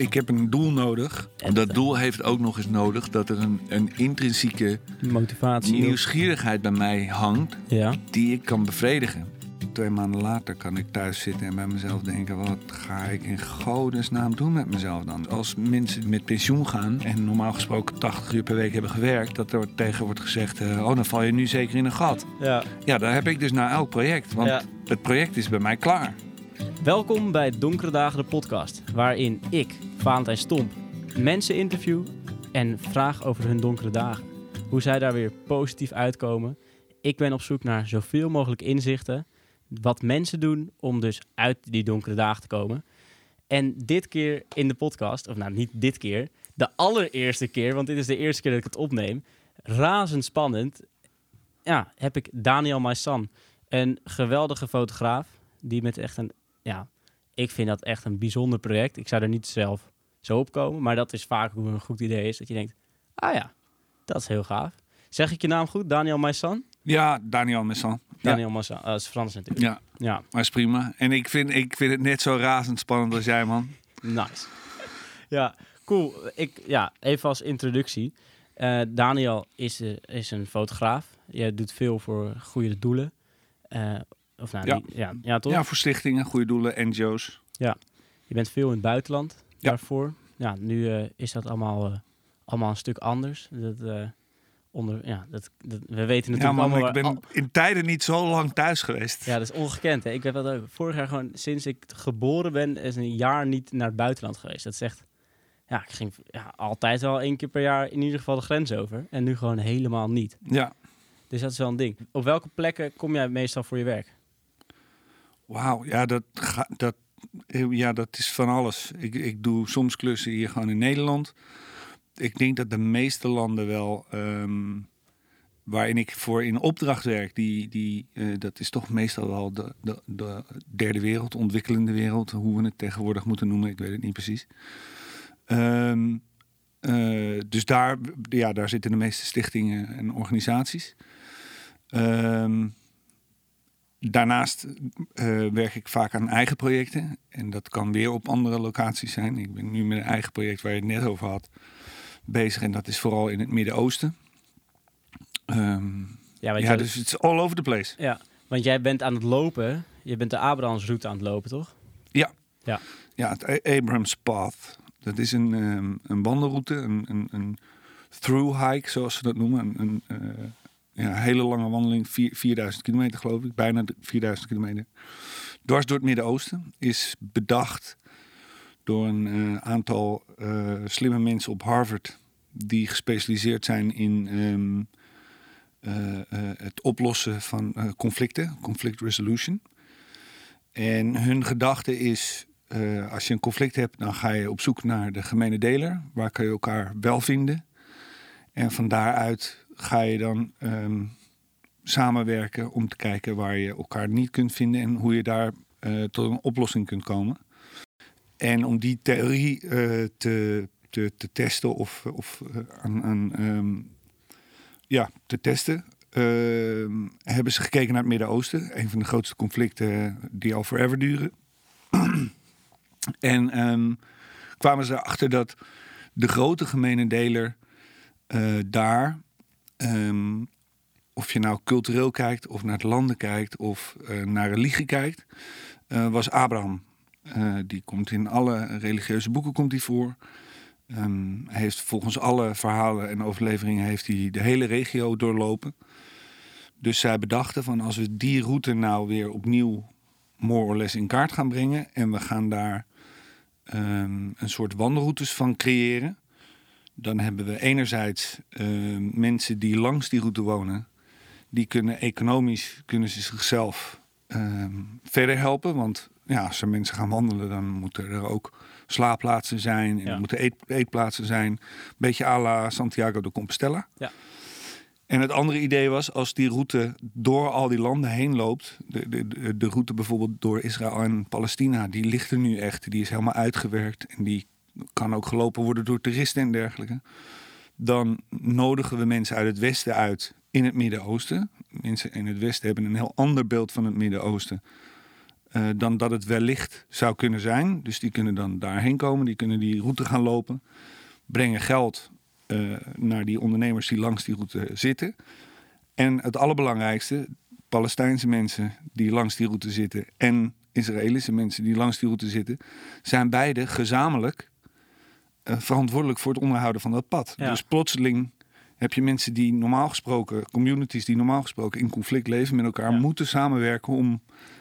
ik heb een doel nodig. En- dat doel heeft ook nog eens nodig dat er een, een intrinsieke Motivatie. nieuwsgierigheid bij mij hangt Ja. die ik kan bevredigen. Twee maanden later kan ik thuis zitten en bij mezelf denken: wat ga ik in godesnaam doen met mezelf dan? Als mensen met pensioen gaan en normaal gesproken 80 uur per week hebben gewerkt, dat er tegen wordt gezegd: eh, oh, dan val je nu zeker in een gat. ja. Ja, daar heb ik dus na elk project, want Ja. het project is bij mij klaar. Welkom bij Donkere Dagen, de podcast. Waarin ik, Valentijn Stomp, mensen interview en vraag over hun donkere dagen. Hoe zij daar weer positief uitkomen. Ik ben op zoek naar zoveel mogelijk inzichten. Wat mensen doen om dus uit die donkere dagen te komen. En dit keer in de podcast, of nou niet dit keer, de allereerste keer, want dit is de eerste keer dat ik het opneem. Razendspannend. Ja, heb ik Daniel Maissan, een geweldige fotograaf, die met echt een ja, ik vind dat echt een bijzonder project. Ik zou er niet zelf zo op komen, maar dat is vaak hoe een goed idee is. Dat je denkt, ah ja, dat is heel gaaf. Zeg ik je naam goed? Daniel Maissan? Ja, Daniel Messan. Ja, Daniel Maissan, uh, dat is Frans natuurlijk. ja, Ja, maar is prima. En ik vind, ik vind het net zo razend spannend als jij, man. nice. ja, cool. Ik, ja, even als introductie. Eh, Daniel is, eh, is een fotograaf. Je doet veel voor goede doelen. Eh, of nou, Ja. ja, ja, toch? Ja, voor stichtingen, goede doelen, NGO's. Je bent veel in het buitenland Ja. daarvoor. Ja, nu eh, is dat allemaal, eh, allemaal een stuk anders. Dat, eh, onder, ja, dat, dat, we weten Ja, natuurlijk man, allemaal... ik ben al- in tijden niet zo lang thuis geweest. ja, dat is ongekend. Hè? Ik ben dat ook vorig jaar gewoon, sinds ik geboren ben, is een jaar niet naar het buitenland geweest. Dat is echt... Ja, ik ging ja, altijd wel één keer per jaar in ieder geval de grens over. En nu gewoon helemaal niet. Ja, Dus dat is wel een ding. Op welke plekken kom jij meestal voor je werk? wauw. Ja, dat, ga- dat, ja, dat is van alles. Ik, ik doe soms klussen hier gewoon in Nederland. Ik denk dat de meeste landen wel... ehm, waarin ik voor in opdracht werk, die, die, eh, dat is toch meestal wel de, de, de derde wereld, ontwikkelende wereld, hoe we het tegenwoordig moeten noemen, ik weet het niet precies. Ehm, eh, dus daar, ja, daar zitten de meeste stichtingen en organisaties. Ehm, daarnaast eh, werk ik vaak aan eigen projecten. En dat kan weer op andere locaties zijn. Ik ben nu met een eigen project waar je het net over had bezig. En dat is vooral in het Midden-Oosten. Ehm, Ja, ja, dus het is all over the place. ja, want jij bent aan het lopen. Je bent de Abrahamsroute aan het lopen, toch? Ja, het A- Abrams Path. Dat is een, ehm, een wandelroute, een, een, een through hike, zoals ze dat noemen. Een, een eh, ja, hele lange wandeling, vier- 4000 kilometer geloof ik, bijna de 4000 kilometer. Dwars door het Midden-Oosten is bedacht door een eh, aantal eh, slimme mensen op Harvard die gespecialiseerd zijn in ehm, eh, het oplossen van conflicten, conflict resolution. En hun gedachte is, als je een conflict hebt, dan ga je op zoek naar de gemene deler. Waar kan je elkaar wel vinden? En van daaruit ga je dan ehm, samenwerken om te kijken waar je elkaar niet kunt vinden en hoe je daar eh, tot een oplossing kunt komen. En om die theorie eh, te, te, te testen of, of eh, aan, aan, ehm, ja, te testen, ehm, hebben ze gekeken naar het Midden-Oosten. Een van de grootste conflicten die al forever duren. en kwamen ze erachter dat de grote gemene deler daar, ehm, of je nou cultureel kijkt, of naar het landen kijkt, of eh, naar religie kijkt, eh, was Abraham. Eh, die komt in alle religieuze boeken komt hij voor. Ehm, hij heeft volgens alle verhalen en overleveringen heeft hij de hele regio doorlopen. Dus zij bedachten van als we die route nou weer opnieuw more or less in kaart gaan brengen en we gaan daar ehm, een soort wandelroutes van creëren, dan hebben we enerzijds ehm, mensen die langs die route wonen, die kunnen economisch kunnen ze zichzelf ehm, verder helpen, want ja, als er mensen gaan wandelen, dan moeten er ook slaapplaatsen zijn en Ja. er moeten eet, eetplaatsen zijn, een beetje à la Santiago de Compostela. Ja. En het andere idee was, als die route door al die landen heen loopt, de, de, de route bijvoorbeeld door Israël en Palestina, die ligt er nu echt, die is helemaal uitgewerkt en die kan ook gelopen worden door toeristen en dergelijke. Dan nodigen we mensen uit het Westen uit in het Midden-Oosten. Mensen in het Westen hebben een heel ander beeld van het Midden-Oosten eh, dan dat het wellicht zou kunnen zijn. Dus die kunnen dan daarheen komen, die kunnen die route gaan lopen, brengen geld eh, naar die ondernemers die langs die route zitten. En het allerbelangrijkste, Palestijnse mensen die langs die route zitten en Israëlische mensen die langs die route zitten, zijn beide gezamenlijk verantwoordelijk voor het onderhouden van dat pad. Ja. Dus plotseling heb je mensen die normaal gesproken, communities die normaal gesproken in conflict leven met elkaar, Ja. moeten samenwerken om,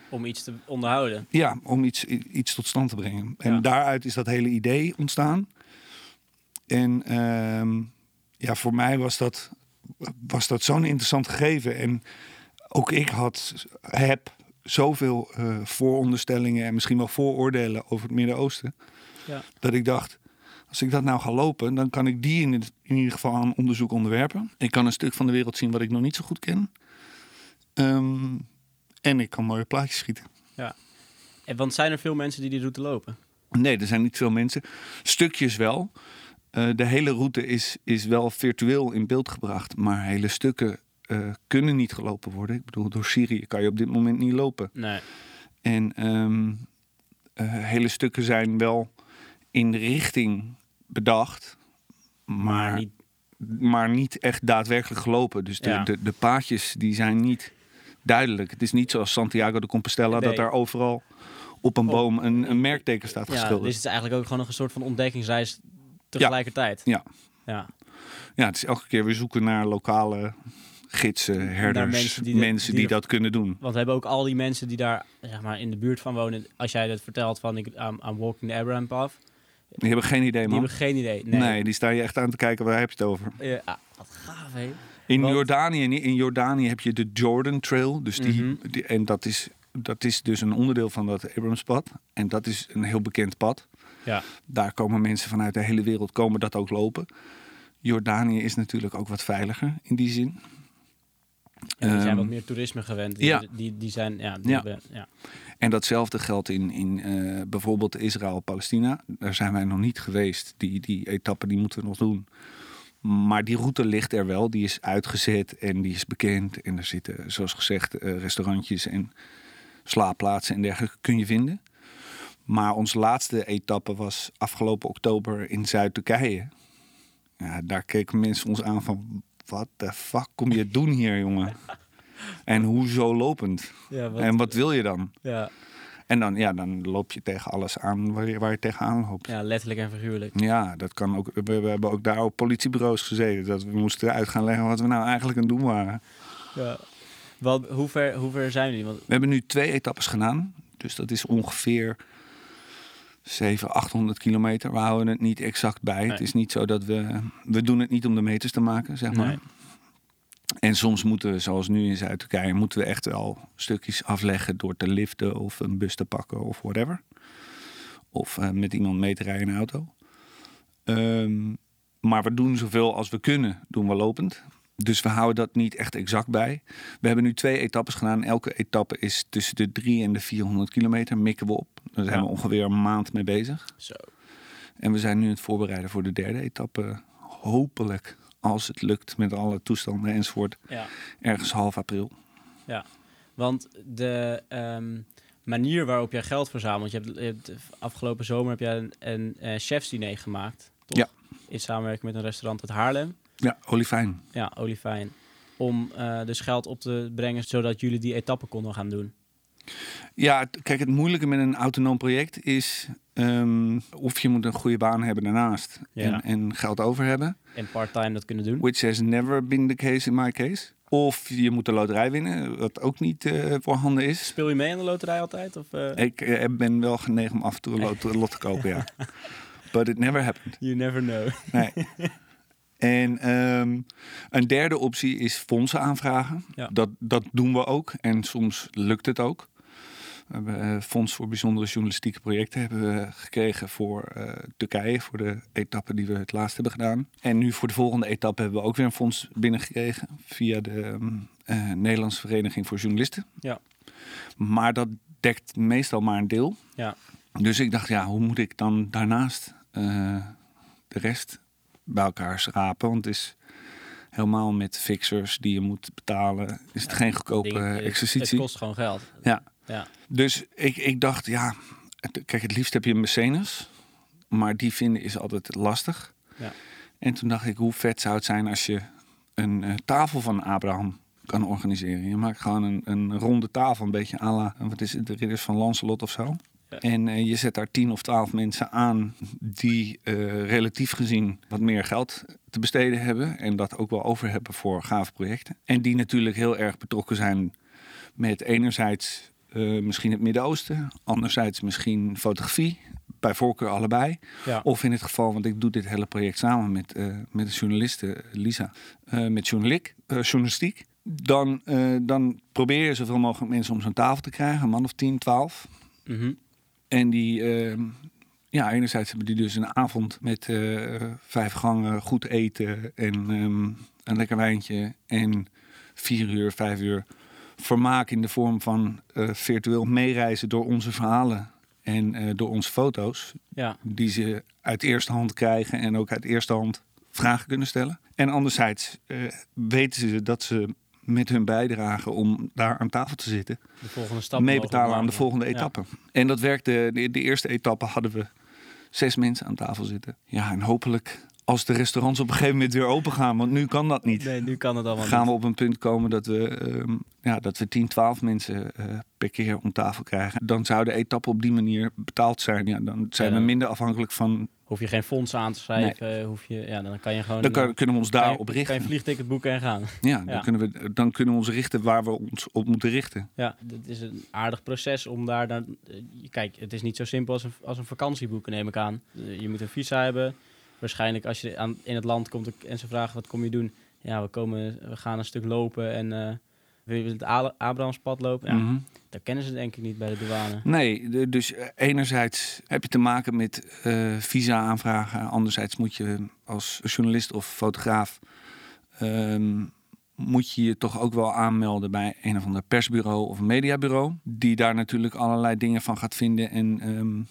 Om iets te onderhouden. ja, om iets, iets tot stand te brengen. En Ja. daaruit is dat hele idee ontstaan. En ehm, ja, voor mij was dat, was dat zo'n interessant gegeven. En ook ik had, heb zoveel eh, vooronderstellingen en misschien wel vooroordelen over het Midden-Oosten. Ja. Dat ik dacht, als ik dat nou ga lopen, dan kan ik die in, het, in ieder geval aan onderzoek onderwerpen. Ik kan een stuk van de wereld zien wat ik nog niet zo goed ken. Ehm, en ik kan mooie plaatjes schieten. En, want zijn er veel mensen die die route lopen? Nee, er zijn niet veel mensen. Stukjes wel. Eh, de hele route is, is wel virtueel in beeld gebracht. Maar hele stukken eh, kunnen niet gelopen worden. Ik bedoel, door Syrië kan je op dit moment niet lopen. Nee. En ehm, eh, hele stukken zijn wel in de richting bedacht. Maar, Maar niet. maar niet echt daadwerkelijk gelopen. Dus de, Ja. de, de paadjes die zijn niet duidelijk. Het is niet zoals Santiago de Compostela... Nee. dat daar overal op een Op- boom een, een merkteken staat Ja, geschilderd. dus het is eigenlijk ook gewoon een soort van ontdekkingsreis tegelijkertijd. Ja. Ja. Ja, het is elke keer weer zoeken naar lokale gidsen, herders, mensen mensen die die, de- die dat kunnen doen. Want we hebben ook al die mensen die daar zeg maar, in de buurt van wonen. Als jij dat vertelt van ik, I'm walking the Abraham path. Die hebben geen idee, Die man. hebben geen idee. Nee. Nee. die staan je echt aan te kijken, waar heb je het over? Eh, ah, wat gaaf, hè? In Want- Jordanië, in Jordanië heb je de Jordan Trail. Dus die, Mhm. die- en dat is, dat is dus een onderdeel van dat Abramspad. En dat is een heel bekend pad. Ja. Daar komen mensen vanuit de hele wereld komen dat ook lopen. Jordanië is natuurlijk ook wat veiliger in die zin. En die zijn Ehm, wat meer toerisme gewend. Die, ja. die, die zijn, ja, die Ja. hebben- ja. En datzelfde geldt in, in eh, bijvoorbeeld Israël-Palestina. Daar zijn wij nog niet geweest. Die, die etappe die moeten we nog doen. Maar die route ligt er wel. Die is uitgezet en die is bekend. En er zitten, zoals gezegd, eh, restaurantjes en slaapplaatsen en dergelijke kun je vinden. Maar onze laatste etappe was afgelopen oktober in Zuid-Turkije. Ja, daar keken mensen ons aan van... Wat de fuck kom je doen hier, jongen? En hoezo lopend? Ja, wat, En wat wil je dan? ja, En dan, ja, dan loop je tegen alles aan waar je, waar je tegenaan loopt. Ja. ja, letterlijk en figuurlijk. dat kan ook. We, we hebben ook daar op politiebureaus gezeten. Dat we moesten uit gaan leggen wat we nou eigenlijk aan het doen waren. Ja. Wat, hoe, ver, hoe ver zijn jullie? Want, We hebben nu twee etappes gedaan. Dus dat is ongeveer 700, 800 kilometer. We houden het niet exact bij. Nee. Het is niet zo dat we... We doen het niet om de meters te maken, zeg maar. Nee. En soms moeten we, zoals nu in Zuid-Turkije, moeten we echt wel stukjes afleggen door te liften of een bus te pakken of whatever. Of eh, met iemand mee te rijden in een auto. Ehm, maar we doen zoveel als we kunnen, doen we lopend. Dus we houden dat niet echt exact bij. We hebben nu twee etappes gedaan. Elke etappe is tussen de 3 en de 400 kilometer, mikken we op. Daar zijn Ja. we ongeveer een maand mee bezig. Zo. En we zijn nu het voorbereiden voor de derde etappe. Hopelijk, als het lukt met alle toestanden enzovoort, Ja. ergens half april. Want de ehm, manier waarop jij geld verzamelt... Je hebt, je hebt afgelopen zomer heb jij een, een, eh, chefsdiner gemaakt. Toch? Ja. In samenwerking met een restaurant uit Haarlem. Ja, olifijn. Ja, Olifijn. Om eh, dus geld op te brengen... zodat jullie die etappe konden gaan doen. Ja, kijk, het moeilijke met een autonoom project is... ehm, of je moet een goede baan hebben daarnaast Ja. en, en geld over hebben. En part-time dat kunnen doen. Which has never been the case in my case. Of je moet de loterij winnen, wat ook niet eh, voorhanden is. Speel je mee aan de loterij altijd? Of, eh, Ik eh, ben wel genegen om af en toe een lot, lot te kopen, ja. But it never happened. You never know. Nee. En ehm, een derde optie is fondsen aanvragen. Ja. Dat, dat doen we ook en soms lukt het ook. We hebben eh, Fonds voor Bijzondere Journalistieke Projecten hebben we gekregen voor eh, Turkije, voor de etappe die we het laatst hebben gedaan. En nu voor de volgende etappe hebben we ook weer een fonds binnengekregen via de ehm, eh, Nederlandse Vereniging voor Journalisten. Ja. Maar dat dekt meestal maar een deel. Ja. Dus ik dacht, ja, hoe moet ik dan daarnaast de rest bij elkaar schrapen? Want het is helemaal met fixers die je moet betalen. Is het geen goedkope Ding- exercitie? Het kost gewoon geld. Ja. Ja. Dus ik, ik dacht, ja, het- kijk, het liefst heb je een mecenas. Maar die vinden is altijd lastig. Ja. En toen dacht ik, hoe vet zou het zijn als je een eh, tafel van Abraham kan organiseren. Je maakt gewoon een, een ronde tafel, een beetje à la, wat is het, de ridders van Lancelot of zo. Ja. En eh, je zet daar tien of twaalf mensen aan die eh, relatief gezien wat meer geld te besteden hebben. En dat ook wel over hebben voor gave projecten. En die natuurlijk heel erg betrokken zijn met enerzijds eh, misschien het Midden-Oosten, anderzijds misschien fotografie, bij voorkeur allebei. Ja. Of in het geval, want ik doe dit hele project samen met, eh, met de journaliste Lisa, eh, met journaliek, eh, journalistiek. Dan, dan probeer je zoveel mogelijk mensen om zo'n tafel te krijgen, een man of 10, 12. Mhm. En die, eh, ja, enerzijds hebben die dus een avond met vijf gangen, goed eten en ehm, een lekker wijntje. En vier uur, vijf uur vermaak in de vorm van eh, virtueel meereizen door onze verhalen en eh, door onze foto's. Ja. Die ze uit eerste hand krijgen en ook uit eerste hand vragen kunnen stellen. En anderzijds eh, weten ze dat ze met hun bijdrage om daar aan tafel te zitten De volgende stap. meebetalen aan de volgende Ja. etappe. En dat werkte. De, de eerste etappe hadden we zes mensen aan tafel zitten. Ja, en hopelijk als de restaurants op een gegeven moment weer open gaan, want nu kan dat niet. Nee, nu kan het allemaal Gaan we op een punt komen dat we, ehm, ja, dat we 10, 12 mensen eh, per keer om tafel krijgen. Dan zou de etappe op die manier betaald zijn. Ja, dan zijn Ja, we minder afhankelijk van. Hoef je geen fonds aan te schrijven. Hoef je, ja, dan kan je gewoon... Dan kan- kunnen we ons kan je- daarop Kan je richten. vliegticket boeken en gaan. Ja, dan, Ja. Kunnen we, dan kunnen we ons richten waar we ons op moeten richten. Ja, het is een aardig proces om daar dan... eh, Kijk, het is niet zo simpel als een, als een vakantie boeken, neem ik aan. Eh, Je moet een visa hebben. Waarschijnlijk als je aan, in het land komt en ze vragen wat kom je doen. Ja, we, komen, we gaan een stuk lopen en eh wil je het Abrahamspad lopen? Ja, Mhm. dat kennen ze denk ik niet bij de douane. Nee, dus eh, enerzijds heb je te maken met eh, visa-aanvragen. Anderzijds moet je als journalist of fotograaf... ehm, moet je je toch ook wel aanmelden bij een of ander persbureau of mediabureau. Die daar natuurlijk allerlei dingen van gaat vinden en ehm, eh,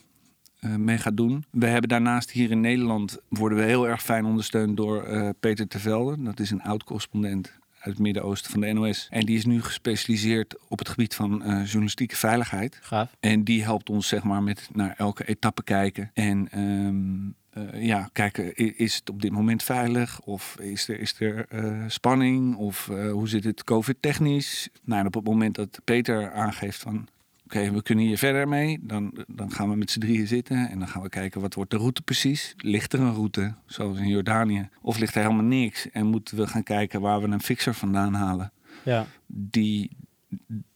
mee gaat doen. We hebben daarnaast hier in Nederland... worden we heel erg fijn ondersteund door eh, Peter Tervelde. Dat is een oud-correspondent uit het Midden-Oosten van de NOS. En die is nu gespecialiseerd op het gebied van eh, journalistieke veiligheid. Gaaf. En die helpt ons zeg maar met naar elke etappe kijken. En ehm, eh, ja, kijken, is het op dit moment veilig? Of is er, is er eh, spanning? Of eh, hoe zit het COVID-technisch? Nou, en op het moment dat Peter aangeeft van... Oké, we kunnen hier verder mee. Dan, dan gaan we met z'n drieën zitten en dan gaan we kijken wat wordt de route precies. Ligt er een route, zoals in Jordanië? Of ligt er helemaal niks? En moeten we gaan kijken waar we een fixer vandaan halen? Ja, die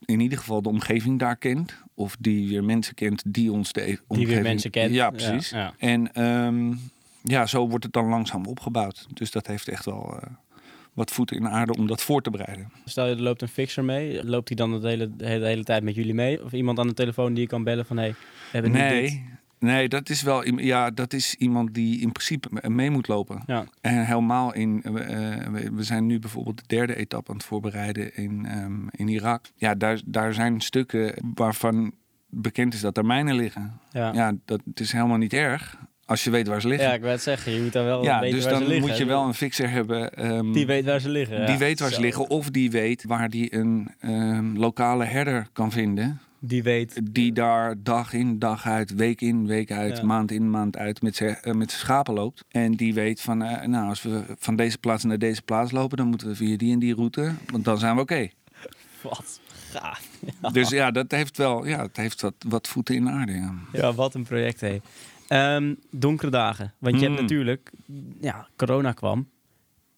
in ieder geval de omgeving daar kent. Of die weer mensen kent die ons de e- omgeving... die weer mensen kent. Ja, precies. Ja, ja. En ehm, ja, zo wordt het dan langzaam opgebouwd. Dus dat heeft echt wel eh, wat voeten in de aarde om dat voor te bereiden. Stel je er loopt een fixer mee, loopt hij dan de hele, de hele, tijd met jullie mee? Of iemand aan de telefoon die je kan bellen van hé, hey, we hebben dit. Nee, nee dat, is wel, ja, dat is iemand die in principe me- mee moet lopen. Ja, En helemaal in, eh, we, zijn nu bijvoorbeeld de derde etappe aan het voorbereiden in, ehm, in Irak. Ja, daar, daar zijn stukken waarvan bekend is dat er mijnen liggen. ja. Ja, dat het is helemaal niet erg als je weet waar ze liggen. Ja, ik wil het zeggen, je moet dan wel Ja, weten dus waar dan ze liggen. moet je wel een fixer hebben. ehm, Die weet waar ze liggen. die weet waar ze liggen. Of die weet waar die een ehm, lokale herder kan vinden. Die weet. Die daar dag in, dag uit, week in, week uit, Ja. maand in, maand uit met zijn eh, schapen loopt. En die weet van, eh, nou, als we van deze plaats naar deze plaats lopen, dan moeten we via die en die route. Want dan zijn we oké. Wat gaaf. Dus ja, dat heeft wel, ja, het heeft wat, wat voeten in de aarde. Ja. Ja, wat een project, hé. Ehm, donkere dagen. Want je hebt Hmm. natuurlijk... Ja, corona kwam.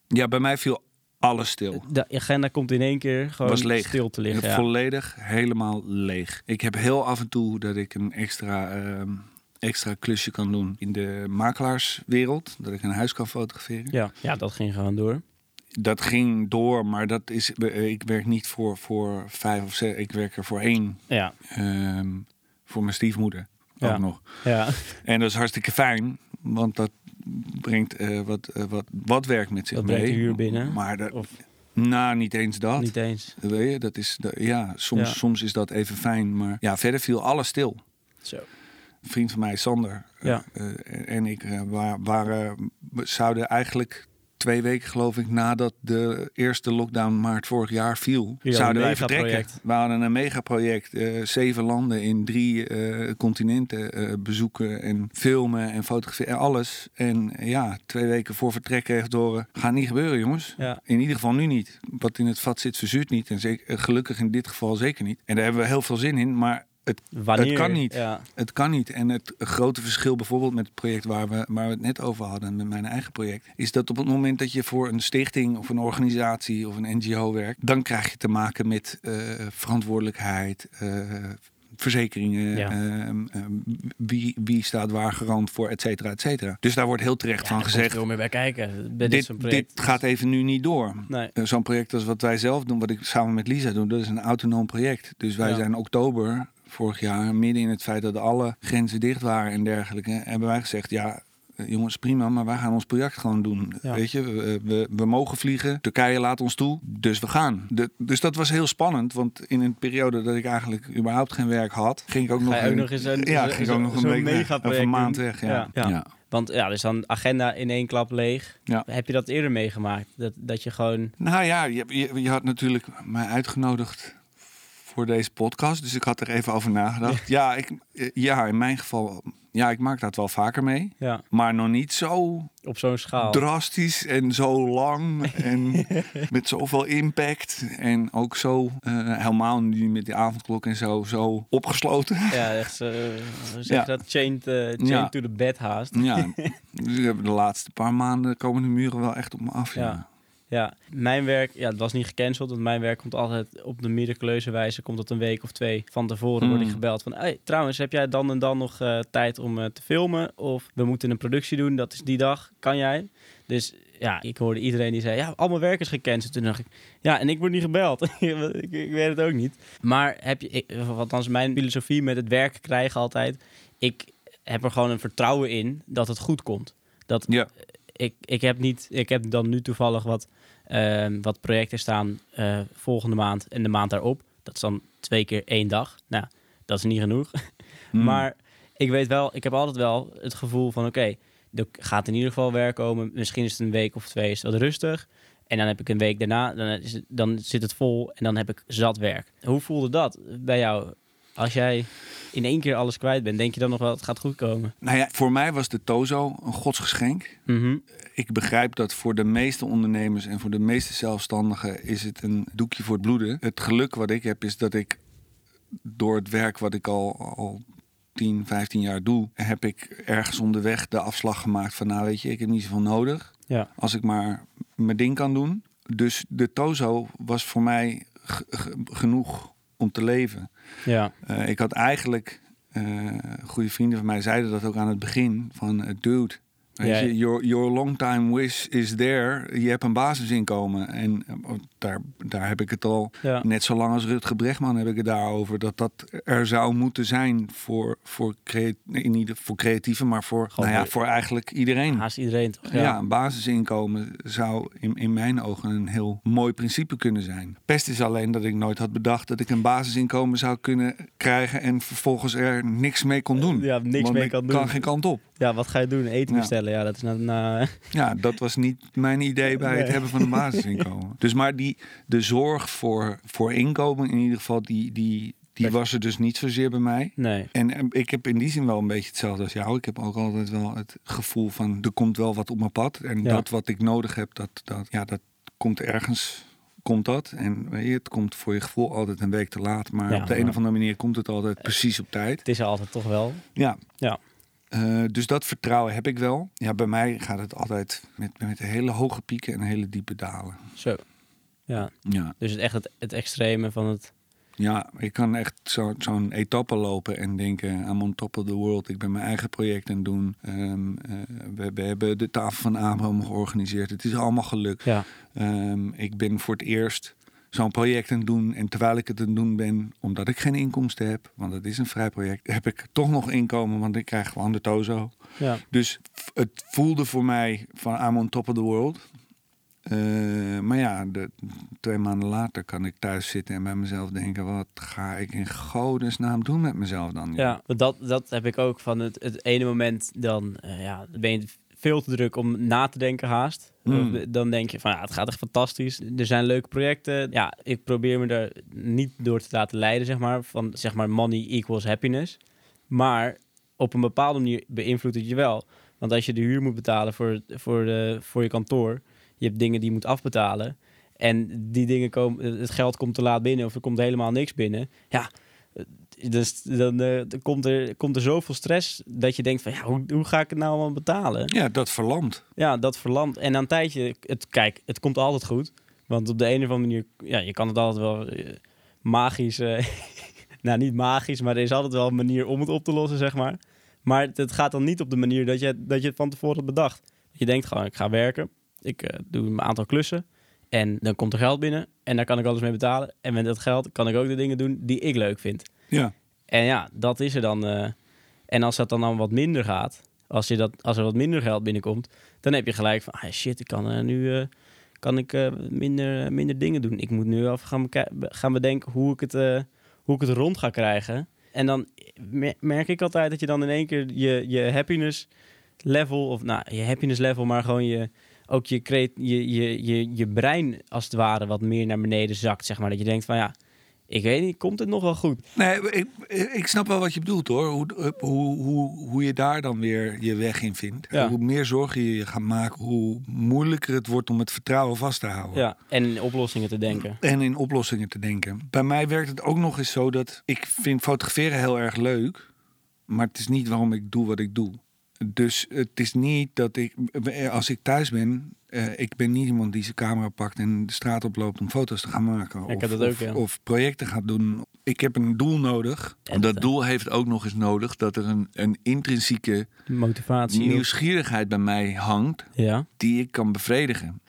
ja, bij mij viel alles stil. De agenda komt in één keer gewoon Was leeg. stil te liggen. Ja. Volledig, helemaal leeg. Ik heb heel af en toe dat ik een extra, ehm, extra klusje kan doen in de makelaarswereld. Dat ik een huis kan fotograferen. Ja. ja, dat ging gewoon door. Dat ging door, maar dat is, eh, ik werk niet voor, voor vijf of zes. Ik werk er voor één. Ja, ehm, voor mijn stiefmoeder Ja. ook nog. ja. En dat is hartstikke fijn, want dat brengt eh, wat, eh, wat, wat werk met zich Dat mee. brengt de huur binnen. Maar dat, Of nou, niet eens dat. niet eens. Weet je, dat is, dat- ja, soms, Ja. soms is dat even fijn, maar ja, verder viel alles stil. Zo. Een vriend van mij, Sander, Ja. eh, eh, en ik wa- waren, zouden eigenlijk twee weken geloof ik nadat de eerste lockdown maart vorig jaar viel, hadden zouden wij vertrekken. We hadden een megaproject, eh zeven landen in drie eh, continenten eh, bezoeken en filmen en fotograferen en alles. En ja, twee weken voor vertrek kreeg ik door, gaat niet gebeuren jongens. Ja. In ieder geval nu niet. Wat in het vat zit verzuurt niet en zeker, gelukkig in dit geval zeker niet. En daar hebben we heel veel zin in, maar het Wanneer? Het kan niet. Ja. het kan niet. En het grote verschil bijvoorbeeld met het project waar we, waar we het net over hadden, met mijn eigen project, is dat op het moment dat je voor een stichting of een organisatie of een NGO werkt, dan krijg je te maken met eh, verantwoordelijkheid. eh, Verzekeringen, Ja. ehm, ehm, wie, wie staat waar garant voor, et cetera, et cetera. Dus daar wordt heel terecht Ja, van gezegd: veel meer bij kijken. Bij dit, dit, gaat even nu niet door. Nee. Eh, Zo'n project als wat wij zelf doen, wat ik samen met Lisa doe, dat is een autonoom project. Dus wij Ja. zijn oktober vorig jaar, midden in het feit dat alle grenzen dicht waren en dergelijke, hebben wij gezegd, ja, eh, jongens, prima, maar wij gaan ons project gewoon doen. Ja. Weet je, we, we, we mogen vliegen, Turkije laat ons toe, dus we gaan. De, dus dat was heel spannend, want in een periode dat ik eigenlijk überhaupt geen werk had, ging ik ook Ga nog ook een- nog eens een- ja, ging ook nog een week weg, of een maand weg. Ja. Ja. Ja. Ja. Want ja, dus dan agenda in één klap leeg. Ja. Heb je dat eerder meegemaakt? Dat, dat je gewoon... Nou ja, je, je, je had natuurlijk mij uitgenodigd voor deze podcast. Dus ik had er even over nagedacht. Ja, ik, ja in mijn geval, ja, ik maak dat wel vaker mee. Ja, Maar nog niet zo op zo'n schaal. drastisch en zo lang. En met zoveel impact. En ook zo, eh, helemaal nu met die avondklok en zo, zo opgesloten. Ja, echt hoe zeg Ja. dat? Chained, eh, chained Ja. to the bed haast. Ja, dus de laatste paar maanden komen de muren wel echt op me af. Ja. Ja. Mijn werk, ja, het was niet gecanceld, want mijn werk komt altijd op de miraculeuze wijze, komt het een week of twee van tevoren, word ik Mm. gebeld van, hey, trouwens, heb jij dan en dan nog eh, tijd om eh, te filmen? Of we moeten een productie doen, dat is die dag, kan jij? Dus ja, ik hoorde iedereen die zei, ja, al mijn werk is gecanceld. Toen dacht ik, ja, en ik word niet gebeld. ik, ik weet het ook niet. Maar heb je, ik, althans mijn filosofie met het werk krijgen altijd, ik heb er gewoon een vertrouwen in dat het goed komt. Dat Ja. ik, ik heb niet, ik heb dan nu toevallig wat, wat projecten staan eh, volgende maand en de maand daarop. Dat is dan twee keer één dag. Nou, dat is niet genoeg. Mm. Maar ik weet wel, ik heb altijd wel het gevoel van oké, er gaat in ieder geval werk komen. Misschien is het een week of twee is wat rustig. En dan heb ik een week daarna, dan, is het, dan zit het vol en dan heb ik zat werk. Hoe voelde dat bij jou? Als jij in één keer alles kwijt bent, denk je dan nog wel, het gaat goed komen? Nou ja, voor mij was de Tozo een godsgeschenk. Mhm. Ik begrijp dat voor de meeste ondernemers en voor de meeste zelfstandigen is het een doekje voor het bloeden. Het geluk wat ik heb is dat ik door het werk wat ik al, al 10, 15 jaar doe, heb ik ergens onderweg de afslag gemaakt van nou weet je, ik heb niet zoveel nodig. Ja. Als ik maar mijn ding kan doen. Dus de Tozo was voor mij genoeg om te leven. Ja. Eh, ik had eigenlijk, eh, goede vrienden van mij zeiden dat ook aan het begin, van eh, dude, weet Ja. je, your, your long time wish is there. Je hebt een basisinkomen. En eh, daar, daar heb ik het al, Ja. net zo lang als Rutger Bregman heb ik het daarover, dat dat er zou moeten zijn voor, voor, crea- in ieder, voor creatieven, maar voor, Gewoon nou ja, voor- eigenlijk iedereen. Haast iedereen toch? Ja. een basisinkomen zou in, in mijn ogen een heel mooi principe kunnen zijn. Pest is alleen dat ik nooit had bedacht dat ik een basisinkomen zou kunnen krijgen en vervolgens er niks mee kon doen. Ja, niks Want mee kan doen. kan geen kant op. Ja, wat ga je doen? Eten bestellen? Ja, dat is na... na Ja, dat was niet mijn idee bij het hebben van een basisinkomen. Dus maar die, de zorg voor, voor inkomen in ieder geval, die, die, die was er dus niet zozeer bij mij. nee. En eh, ik heb in die zin wel een beetje hetzelfde als jou. Ik heb ook altijd wel het gevoel van er komt wel wat op mijn pad. En Ja. dat wat ik nodig heb, dat, dat, ja, dat komt ergens. Komt dat? En weet je, het komt voor je gevoel altijd een week te laat. Maar Ja, op de een of andere manier komt het altijd precies op tijd. Het is er altijd toch wel. Ja. Ja. Eh, dus dat vertrouwen heb ik wel. Ja, bij mij gaat het altijd met, met hele hoge pieken en hele diepe dalen. Zo. Ja, Ja. dus het echt het, het extreme van het... Ja, ik kan echt zo- zo'n etappe lopen en denken, I'm on top of the world. Ik ben mijn eigen project aan het doen. Ehm, eh, we, we hebben de tafel van Abraham georganiseerd. Het is allemaal gelukt. Ja, Ehm, ik ben voor het eerst zo'n project aan doen. En terwijl ik het aan doen ben, omdat ik geen inkomsten heb, want het is een vrij project, heb ik toch nog inkomen, want ik krijg gewoon de tozo. ja. Dus het voelde voor mij van I'm on top of the world. Eh, maar ja, de, twee maanden later kan ik thuis zitten en bij mezelf denken: wat ga ik in godesnaam doen met mezelf dan? ja. want Dat, dat heb ik ook van het, het ene moment dan... eh, ja, ben je veel te druk om na te denken haast. Mm. Of dan denk je van ja, het gaat echt fantastisch. Er zijn leuke projecten. Ja, ik probeer me er niet door te laten leiden, zeg maar. Van zeg maar money equals happiness. Maar op een bepaalde manier beïnvloedt het je wel. Want als je de huur moet betalen voor, voor, de, voor je kantoor, je hebt dingen die je moet afbetalen. En die dingen komen, het geld komt te laat binnen of er komt helemaal niks binnen. Ja, dus dan eh, dan komt, er, komt er zoveel stress dat je denkt van ja, hoe, hoe ga ik het nou allemaal betalen? Ja, dat verlamt. Ja, dat verlamt. En na een tijdje, het, kijk, het komt altijd goed. Want op de een of andere manier, ja, je kan het altijd wel eh, magisch, eh, nou niet magisch, maar er is altijd wel een manier om het op te lossen, zeg maar. Maar het, gaat dan niet op de manier dat je, dat je het van tevoren had bedacht. Je denkt gewoon, ik ga werken, ik doe een aantal klussen en dan komt er geld binnen en daar kan ik alles mee betalen. En met dat geld kan ik ook de dingen doen die ik leuk vind. Ja. En ja, dat is er dan. eh, en als dat dan, dan wat minder gaat, als, je dat, als er wat minder geld binnenkomt, dan heb je gelijk van, ah, shit, ik kan eh, nu eh, kan ik, minder, minder dingen doen. Ik moet nu even gaan, gaan bedenken hoe ik, het, hoe ik het rond ga krijgen. En dan mer- merk ik altijd dat je dan in één keer je, je happiness level, of nou, je happiness level, maar gewoon je, ook je, je, je, je, je brein als het ware wat meer naar beneden zakt, zeg maar. Dat je denkt van, ja, ik weet niet, komt het nog wel goed? Nee, ik, ik snap wel wat je bedoelt hoor. Hoe, hoe, hoe, hoe je daar dan weer je weg in vindt. Ja. Hoe meer zorgen je je gaat maken, hoe moeilijker het wordt om het vertrouwen vast te houden. Ja, en in oplossingen te denken. En in oplossingen te denken. Bij mij werkt het ook nog eens zo dat ik vind fotograferen heel erg leuk. Maar het is niet waarom ik doe wat ik doe. Dus het is niet dat ik, als ik thuis ben, eh, ik ben niet iemand die zijn camera pakt en de straat oploopt om foto's te gaan maken. ik of, heb dat ook, of, ja. of projecten gaat doen. Ik heb een doel nodig. En dat doel heeft ook nog eens nodig dat er een, een intrinsieke Motivatie. nieuwsgierigheid bij mij hangt Ja, die ik kan bevredigen.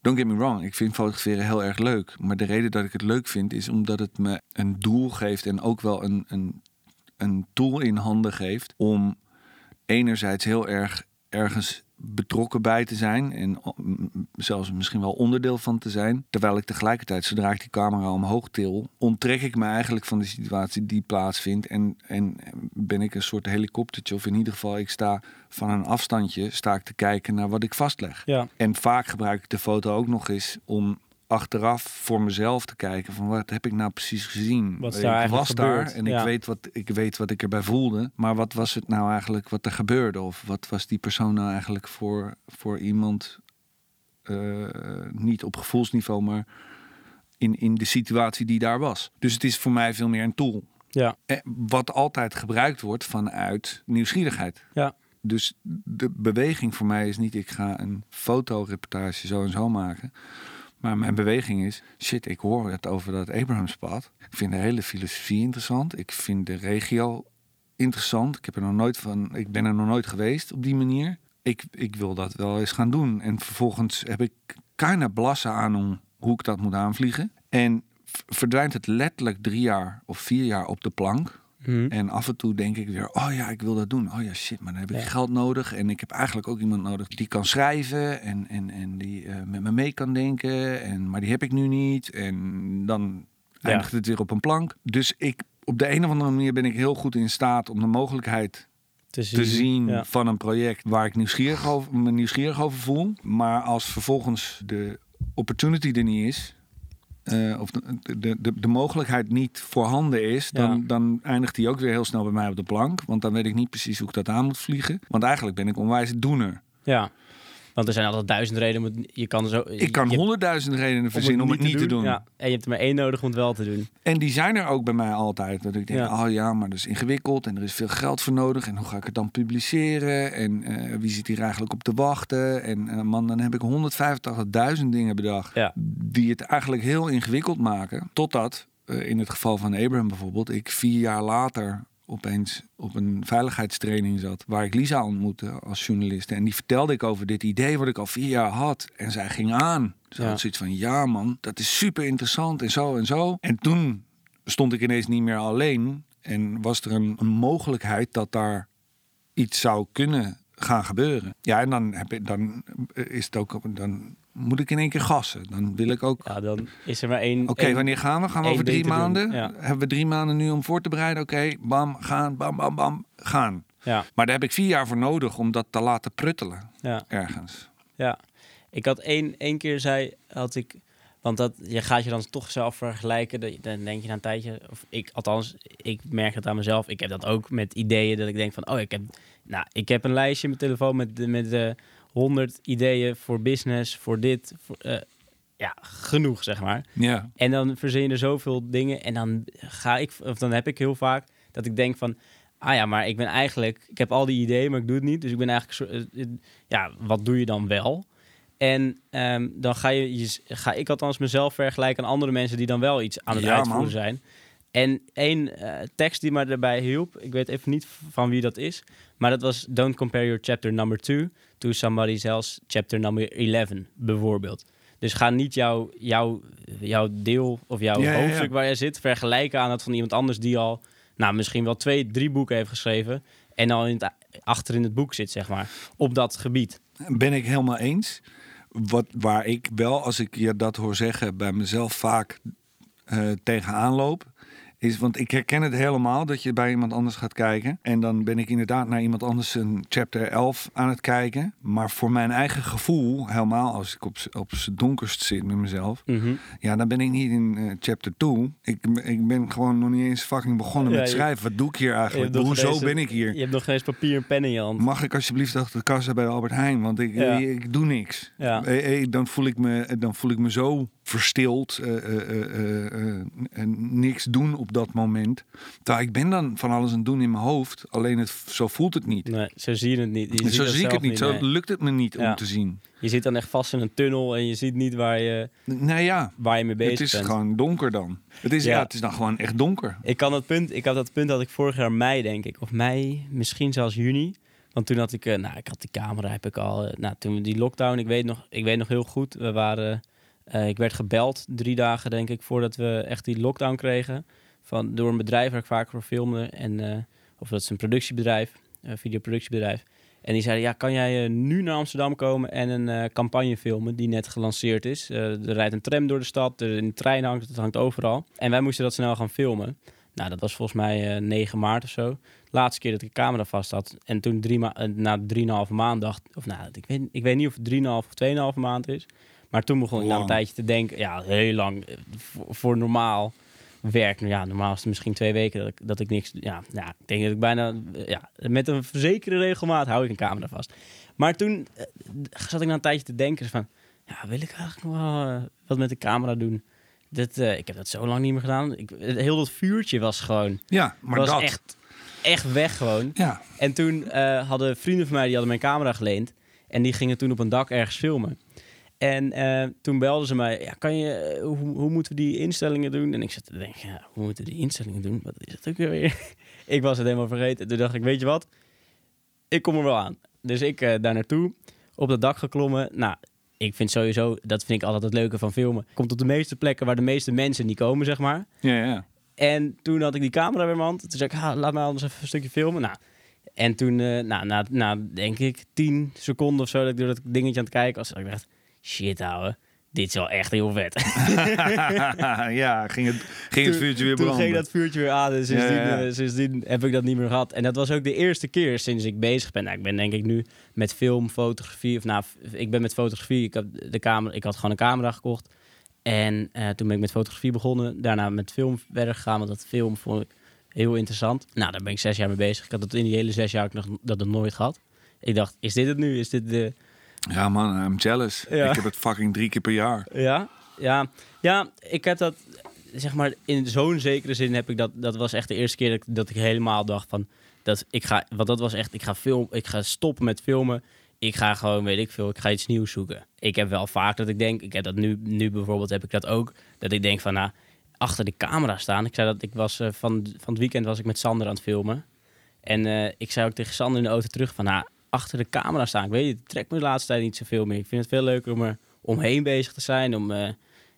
Don't get me wrong, ik vind fotograferen heel erg leuk. Maar de reden dat ik het leuk vind is omdat het me een doel geeft en ook wel een, een, een tool in handen geeft om enerzijds heel erg ergens betrokken bij te zijn en zelfs misschien wel onderdeel van te zijn. Terwijl ik tegelijkertijd, zodra ik die camera omhoog til, onttrek ik me eigenlijk van de situatie die plaatsvindt en, en ben ik een soort helikoptertje of in ieder geval ik sta van een afstandje sta ik te kijken naar wat ik vastleg. ja. En vaak gebruik ik de foto ook nog eens om achteraf voor mezelf te kijken van wat heb ik nou precies gezien. Wat is ik daar eigenlijk was daar en ik, weet wat, ik weet wat ik erbij voelde. Maar wat was het nou eigenlijk wat er gebeurde? Of wat was die persoon nou eigenlijk voor, voor iemand eh, niet op gevoelsniveau, maar in, in de situatie die daar was. Dus het is voor mij veel meer een tool. Ja, Eh, Wat altijd gebruikt wordt vanuit nieuwsgierigheid. ja, Dus de beweging voor mij is niet, ik ga een fotoreportage zo en zo maken. Maar mijn beweging is, shit, ik hoor het over dat Abrahamspad. Ik vind de hele filosofie interessant. Ik vind de regio interessant. Ik, heb er nog nooit van, ik ben er nog nooit geweest op die manier. Ik, ik wil dat wel eens gaan doen. En vervolgens heb ik keine blassen aan hoe ik dat moet aanvliegen. En verdwijnt het letterlijk drie jaar of vier jaar op de plank. Hm. En af en toe denk ik weer, oh ja, ik wil dat doen. Oh ja, shit, maar dan heb ik Ja. geld nodig. En ik heb eigenlijk ook iemand nodig die kan schrijven en, en, en die eh, met me mee kan denken. En, maar die heb ik nu niet. En dan Ja. eindigt het weer op een plank. Dus ik, op de een of andere manier ben ik heel goed in staat om de mogelijkheid te zien. te zien Ja. van een project waar ik nieuwsgierig over, me nieuwsgierig over voel. Maar als vervolgens de opportunity er niet is, eh, of de, de, de, de mogelijkheid niet voorhanden is, dan, Ja. dan eindigt die ook weer heel snel bij mij op de plank. Want dan weet ik niet precies hoe ik dat aan moet vliegen. Want eigenlijk ben ik onwijs doener. ja, want er zijn altijd duizend redenen. Je kan zo. Ik kan honderdduizend redenen verzinnen om het niet te doen. Ja, en je hebt er maar één nodig om het wel te doen. En die zijn er ook bij mij altijd. Dat ik denk, Ja. oh ja, maar dat is ingewikkeld en er is veel geld voor nodig. En hoe ga ik het dan publiceren? En eh, wie zit hier eigenlijk op te wachten? En eh, man, dan heb ik 185.000 dingen bedacht. Ja. Die het eigenlijk heel ingewikkeld maken. Totdat, eh, in het geval van Abraham bijvoorbeeld, ik vier jaar later opeens op een veiligheidstraining zat. Waar ik Lisa ontmoette als journalist. En die vertelde ik over dit idee wat ik al vier jaar had. En zij ging aan. Ze Ja. had zoiets van, ja man, dat is super interessant en zo en zo. En toen stond ik ineens niet meer alleen. En was er een, een mogelijkheid dat daar iets zou kunnen gaan gebeuren. Ja, en dan, heb ik, dan is het ook, dan moet ik in één keer gassen. Dan wil ik ook. Ja, dan is er maar één. Oké, wanneer gaan we? Gaan we over drie maanden? ja. Hebben we drie maanden nu om voor te bereiden? Oké, bam, gaan, bam, bam, bam, gaan. Ja, Maar daar heb ik vier jaar voor nodig om dat te laten pruttelen ja. ergens. Ja, ik had één, één keer zei, had ik, want dat, je gaat je dan toch zelf vergelijken. Dan denk je na een tijdje, of ik, althans, ik merk het aan mezelf. Ik heb dat ook met ideeën dat ik denk van, oh, ik heb, nou, ik heb een lijstje in mijn telefoon met, met de 100 ideeën voor business, voor dit, voor, eh, ja, genoeg zeg maar. Ja. En dan verzin je er zoveel dingen en dan ga ik, of dan heb ik heel vaak dat ik denk van, ah ja, maar ik ben eigenlijk, ik heb al die ideeën, maar ik doe het niet. Dus ik ben eigenlijk, eh, eh, ja, wat doe je dan wel? En ehm, dan ga, je, je, ga ik althans mezelf vergelijken aan andere mensen die dan wel iets aan het Ja, uitvoeren man. zijn. En één eh, tekst die me daarbij hielp, ik weet even niet van wie dat is, maar dat was Don't compare your chapter number two to somebody else chapter number 11, bijvoorbeeld. Dus ga niet jouw, jouw, jouw deel of jouw Ja, ja, ja. hoofdstuk waar je zit vergelijken aan dat van iemand anders die al, nou, misschien wel twee, drie boeken heeft geschreven en al in het, achter in het boek zit, zeg maar, op dat gebied. Ben ik helemaal eens. Wat, waar ik wel, als ik je dat hoor zeggen, bij mezelf vaak eh tegenaan loop. Is, want ik herken het helemaal dat je bij iemand anders gaat kijken. En dan ben ik inderdaad naar iemand anders een chapter 11 aan het kijken. Maar voor mijn eigen gevoel, helemaal als ik op, z'n- op z'n donkerst zit met mezelf. Mhm. Ja, dan ben ik niet in eh, chapter 2. Ik, ik ben gewoon nog niet eens fucking begonnen Ja, met schrijven. Wat doe ik hier eigenlijk? Hoezo deze- ben ik hier? Je hebt nog geen eens papier en pen in je hand. Mag ik alsjeblieft achter de kassa bij de Albert Heijn? Want ik, Ja. ik, ik doe niks. Ja. Eh, eh, dan, voel ik me, dan voel ik me zo verstild. en niks doen op dat moment. Terwijl ik ben dan van alles aan het doen in mijn hoofd. Alleen het, zo voelt het niet. Nee, zo zie je het niet. Je zo zie ik het niet. Zo lukt het me niet Ja. om te zien. Je zit dan echt vast in een tunnel en je ziet niet waar je, Nou ja, waar je mee bezig het is bent. gewoon donker dan. Het is, ja. Ja. het is dan gewoon echt donker. Ik kan dat punt, ik had dat punt dat ik vorig jaar mei denk ik, of mei, misschien zelfs juni. Want toen had ik, nou, ik had die camera, heb ik al, nou, toen die lockdown, ik weet nog, ik weet nog heel goed, we waren, eh, ik werd gebeld drie dagen denk ik voordat we echt die lockdown kregen, van door een bedrijf waar ik vaak voor filmde en, eh, of dat is een productiebedrijf, een videoproductiebedrijf. En die zeiden, ja, kan jij eh, nu naar Amsterdam komen en een campagne filmen die net gelanceerd is? Er rijdt een tram door de stad, er een trein hangt, het hangt overal. En wij moesten dat snel gaan filmen. Nou, dat was volgens mij eh 9 maart of zo. Laatste keer dat ik de camera vast had. En toen drie ma- na drieënhalve maand dacht... Of nou, ik weet, ik weet niet of het drieënhalve of tweeënhalve maand is. Maar toen begon ik na een tijdje te denken... Ja, heel lang. eh, Voor, voor normaal werk. Nou ja, normaal is het misschien twee weken dat ik, dat ik niks... Ja, ja, ik denk dat ik bijna... eh, Ja, met een verzekerde regelmaat hou ik een camera vast. Maar toen eh, zat ik na een tijdje te denken van... Ja, wil ik eigenlijk nog wel wat met de camera doen? Dat, eh, ik heb dat zo lang niet meer gedaan. Ik, heel dat vuurtje was gewoon... Ja, maar was dat... echt, echt weg gewoon. Ja, En toen hadden vrienden van mij, die hadden mijn camera geleend. En die gingen toen op een dak ergens filmen. En eh, toen belden ze mij, ja, kan je, eh, hoe, hoe moeten we die instellingen doen? En ik zat te denken, ja, hoe moeten we die instellingen doen? Wat is dat ook weer? ik was het helemaal vergeten. Toen dacht ik, weet je wat? Ik kom er wel aan. Dus ik eh, daar naartoe, op dat dak geklommen. Nou, ik vind sowieso, dat vind ik altijd het leuke van filmen. Komt op de meeste plekken waar de meeste mensen niet komen, zeg maar. ja, ja. En toen had ik die camera in mijn hand. Toen zei ik, ha, laat mij anders even een stukje filmen. Nou, en toen, nou, na, na denk ik tien seconden of zo, dat ik door dat dingetje aan het kijken was, ik dacht, shit ouwe, dit is wel echt heel vet. ja, ging het, ging het Toen- vuurtje weer Toen branden. ging dat vuurtje weer aan en sindsdien, Ja, ja, ja. eh, sindsdien heb ik dat niet meer gehad. En dat was ook de eerste keer sinds ik bezig ben. Nou, ik ben denk ik nu met film, fotografie, of nou, ik ben met fotografie. Ik, heb de camera, ik had gewoon een camera gekocht. En eh, toen ben ik met fotografie begonnen. Daarna met film verder gegaan, want dat film vond ik heel interessant. Nou, daar ben ik zes jaar mee bezig. Ik had het in die hele zes jaar ook nog, dat nog nooit gehad. Ik dacht, is dit het nu? Is dit de... Ja man, I'm jealous. Ja. Ik heb het fucking drie keer per jaar. Ja, ja, ja, ik heb dat, zeg maar, in zo'n zekere zin heb ik dat, dat was echt de eerste keer dat ik, dat ik helemaal dacht van, dat ik ga, want dat was echt, ik ga film, ik ga stoppen met filmen. Ik ga gewoon, weet ik veel, ik ga iets nieuws zoeken. Ik heb wel vaak dat ik denk, ik heb dat nu, nu bijvoorbeeld heb ik dat ook, dat ik denk van, nou, achter de camera staan. Ik zei dat ik was, eh, van, van het weekend was ik met Sander aan het filmen. En eh, ik zei ook tegen Sander in de auto terug van, nou, achter de camera staan. Ik weet het, het trekt me de laatste tijd niet zoveel meer. Ik vind het veel leuker om er omheen bezig te zijn. Om, eh,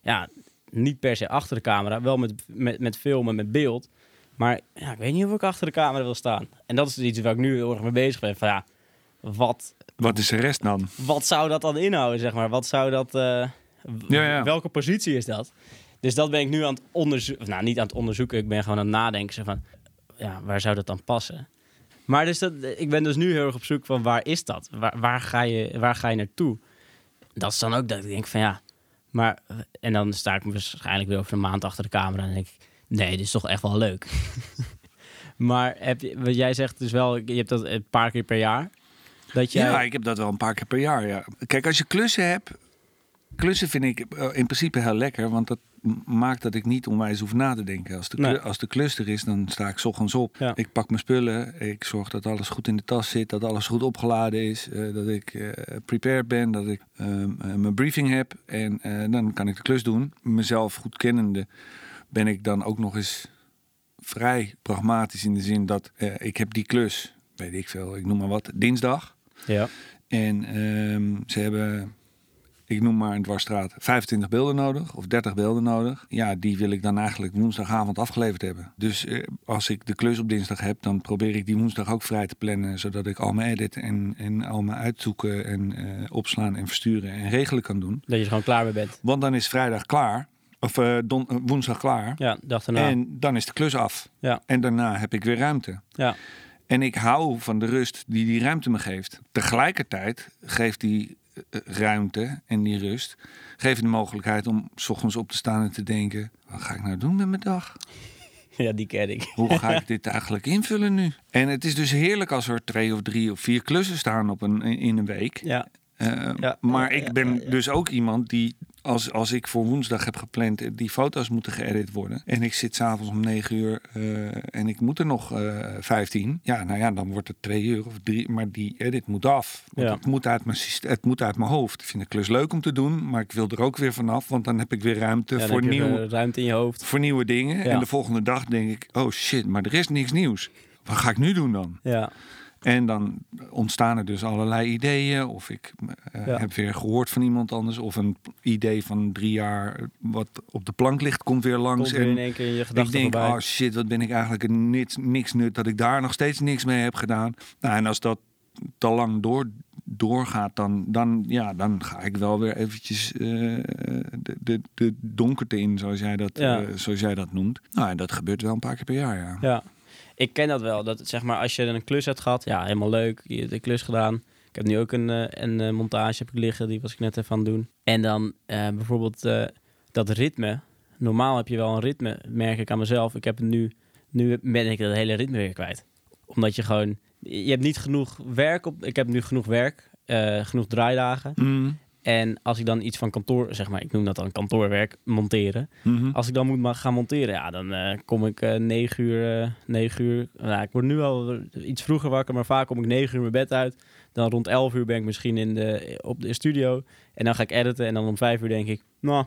ja, niet per se achter de camera. Wel met, met, met filmen, met beeld. Maar ja, ik weet niet of ik achter de camera wil staan. En dat is iets waar ik nu heel erg mee bezig ben. Van ja, wat, Wat is de rest dan? wat zou dat dan inhouden, zeg maar? Wat zou dat... eh, w- Ja, ja. Welke positie is dat? Dus dat ben ik nu aan het onderzoeken. Nou, niet aan het onderzoeken. Ik ben gewoon aan het nadenken. Van, ja, waar zou dat dan passen? Maar dus dat, ik ben dus nu heel erg op zoek van waar is dat? Waar, waar, ga, je, waar ga je naartoe? Dat is dan ook dat ik denk van ja, maar... En dan sta ik waarschijnlijk weer over een maand achter de camera en denk ik... Nee, dit is toch echt wel leuk. maar heb je, wat jij zegt dus wel, je hebt dat een paar keer per jaar. Dat jij... Ja, ik heb dat wel een paar keer per jaar, ja. Kijk, als je klussen hebt... Klussen vind ik eh, in principe heel lekker, want dat maakt dat ik niet onwijs hoef na te denken. Als de, Nee. als de klus er is, dan sta ik ochtends op. Ja. Ik pak mijn spullen, ik zorg dat alles goed in de tas zit, dat alles goed opgeladen is, eh, dat ik eh, prepared ben, dat ik ehm, eh, mijn briefing heb en dan kan ik de klus doen. Mezelf goed kennende ben ik dan ook nog eens vrij pragmatisch in de zin dat ik heb die klus, weet ik veel, ik noem maar wat, dinsdag. Ja. En ehm, ze hebben, ik noem maar een dwarsstraat, 25 beelden nodig of 30 beelden nodig. Ja, die wil ik dan eigenlijk woensdagavond afgeleverd hebben. Dus eh, als ik de klus op dinsdag heb, dan probeer ik die woensdag ook vrij te plannen. Zodat ik al mijn edit en, en al mijn uitzoeken en eh, opslaan en versturen en regelen kan doen. Dat je er gewoon klaar mee bent. Want dan is vrijdag klaar, of eh, don, eh, woensdag klaar. Ja, dag daarna. En dan is de klus af. Ja. En daarna heb ik weer ruimte. Ja. En ik hou van de rust die die ruimte me geeft. Tegelijkertijd geeft die ruimte en die rust... geeft de mogelijkheid om 's ochtends op te staan en te denken... wat ga ik nou doen met mijn dag? ja, die ken ik. Hoe ga ik dit eigenlijk invullen nu? En het is dus heerlijk als er twee of drie of vier klussen staan op een, in een week. Ja. Eh, Ja, maar ja, ik ben ja. dus ook iemand die, als, als ik voor woensdag heb gepland, eh, die foto's moeten geëdit worden. En ik zit s'avonds om negen uur eh, en ik moet er nog eh 15. Ja, nou ja, dan wordt het twee uur of drie. Maar die edit moet af. Want Ja. het, moet uit mijn, het moet uit mijn hoofd. Ik vind de klus leuk om te doen, maar ik wil er ook weer vanaf. Want dan heb ik weer ruimte Ja, voor, heb je nieuw, weer ruimte in je hoofd. voor nieuwe dingen. Ja. En de volgende dag denk ik, oh shit, maar er is niks nieuws. Wat ga ik nu doen dan? Ja. En dan ontstaan er dus allerlei ideeën. Of ik eh, Ja. heb weer gehoord van iemand anders. Of een idee van drie jaar wat op de plank ligt, komt weer langs. Komt weer in en één keer in je ik gedachten denk, voorbij. oh shit, wat ben ik eigenlijk een niks, niks nut dat ik daar nog steeds niks mee heb gedaan. Nou, en als dat te lang door, doorgaat, dan, dan, ja, dan ga ik wel weer eventjes eh, de, de, de donkerte in, zoals jij, dat, Ja. eh, zoals jij dat noemt. Nou, en dat gebeurt wel een paar keer per jaar, ja. Ja, ik ken dat wel. Dat zeg maar als je een klus hebt gehad, ja, helemaal leuk. Je hebt de klus gedaan. Ik heb nu ook een, eh, een eh, montage heb ik liggen, die was ik net even aan het doen. En dan eh, bijvoorbeeld dat ritme. Normaal heb je wel een ritme, merk ik aan mezelf. Ik heb het nu, nu ben ik het hele ritme weer kwijt. Omdat je gewoon, je hebt niet genoeg werk op. Ik heb nu genoeg werk, genoeg draaidagen. Mm, En als ik dan iets van kantoor, zeg maar, ik noem dat dan kantoorwerk, monteren. mhm. Als ik dan moet gaan monteren, ja, dan eh, kom ik eh 9 uur, eh 9 uur. Nou, ik word nu al iets vroeger wakker, maar vaak kom ik 9 uur mijn bed uit. Dan rond 11 uur ben ik misschien in de, op de studio. En dan ga ik editen en dan om 5 uur denk ik, nou,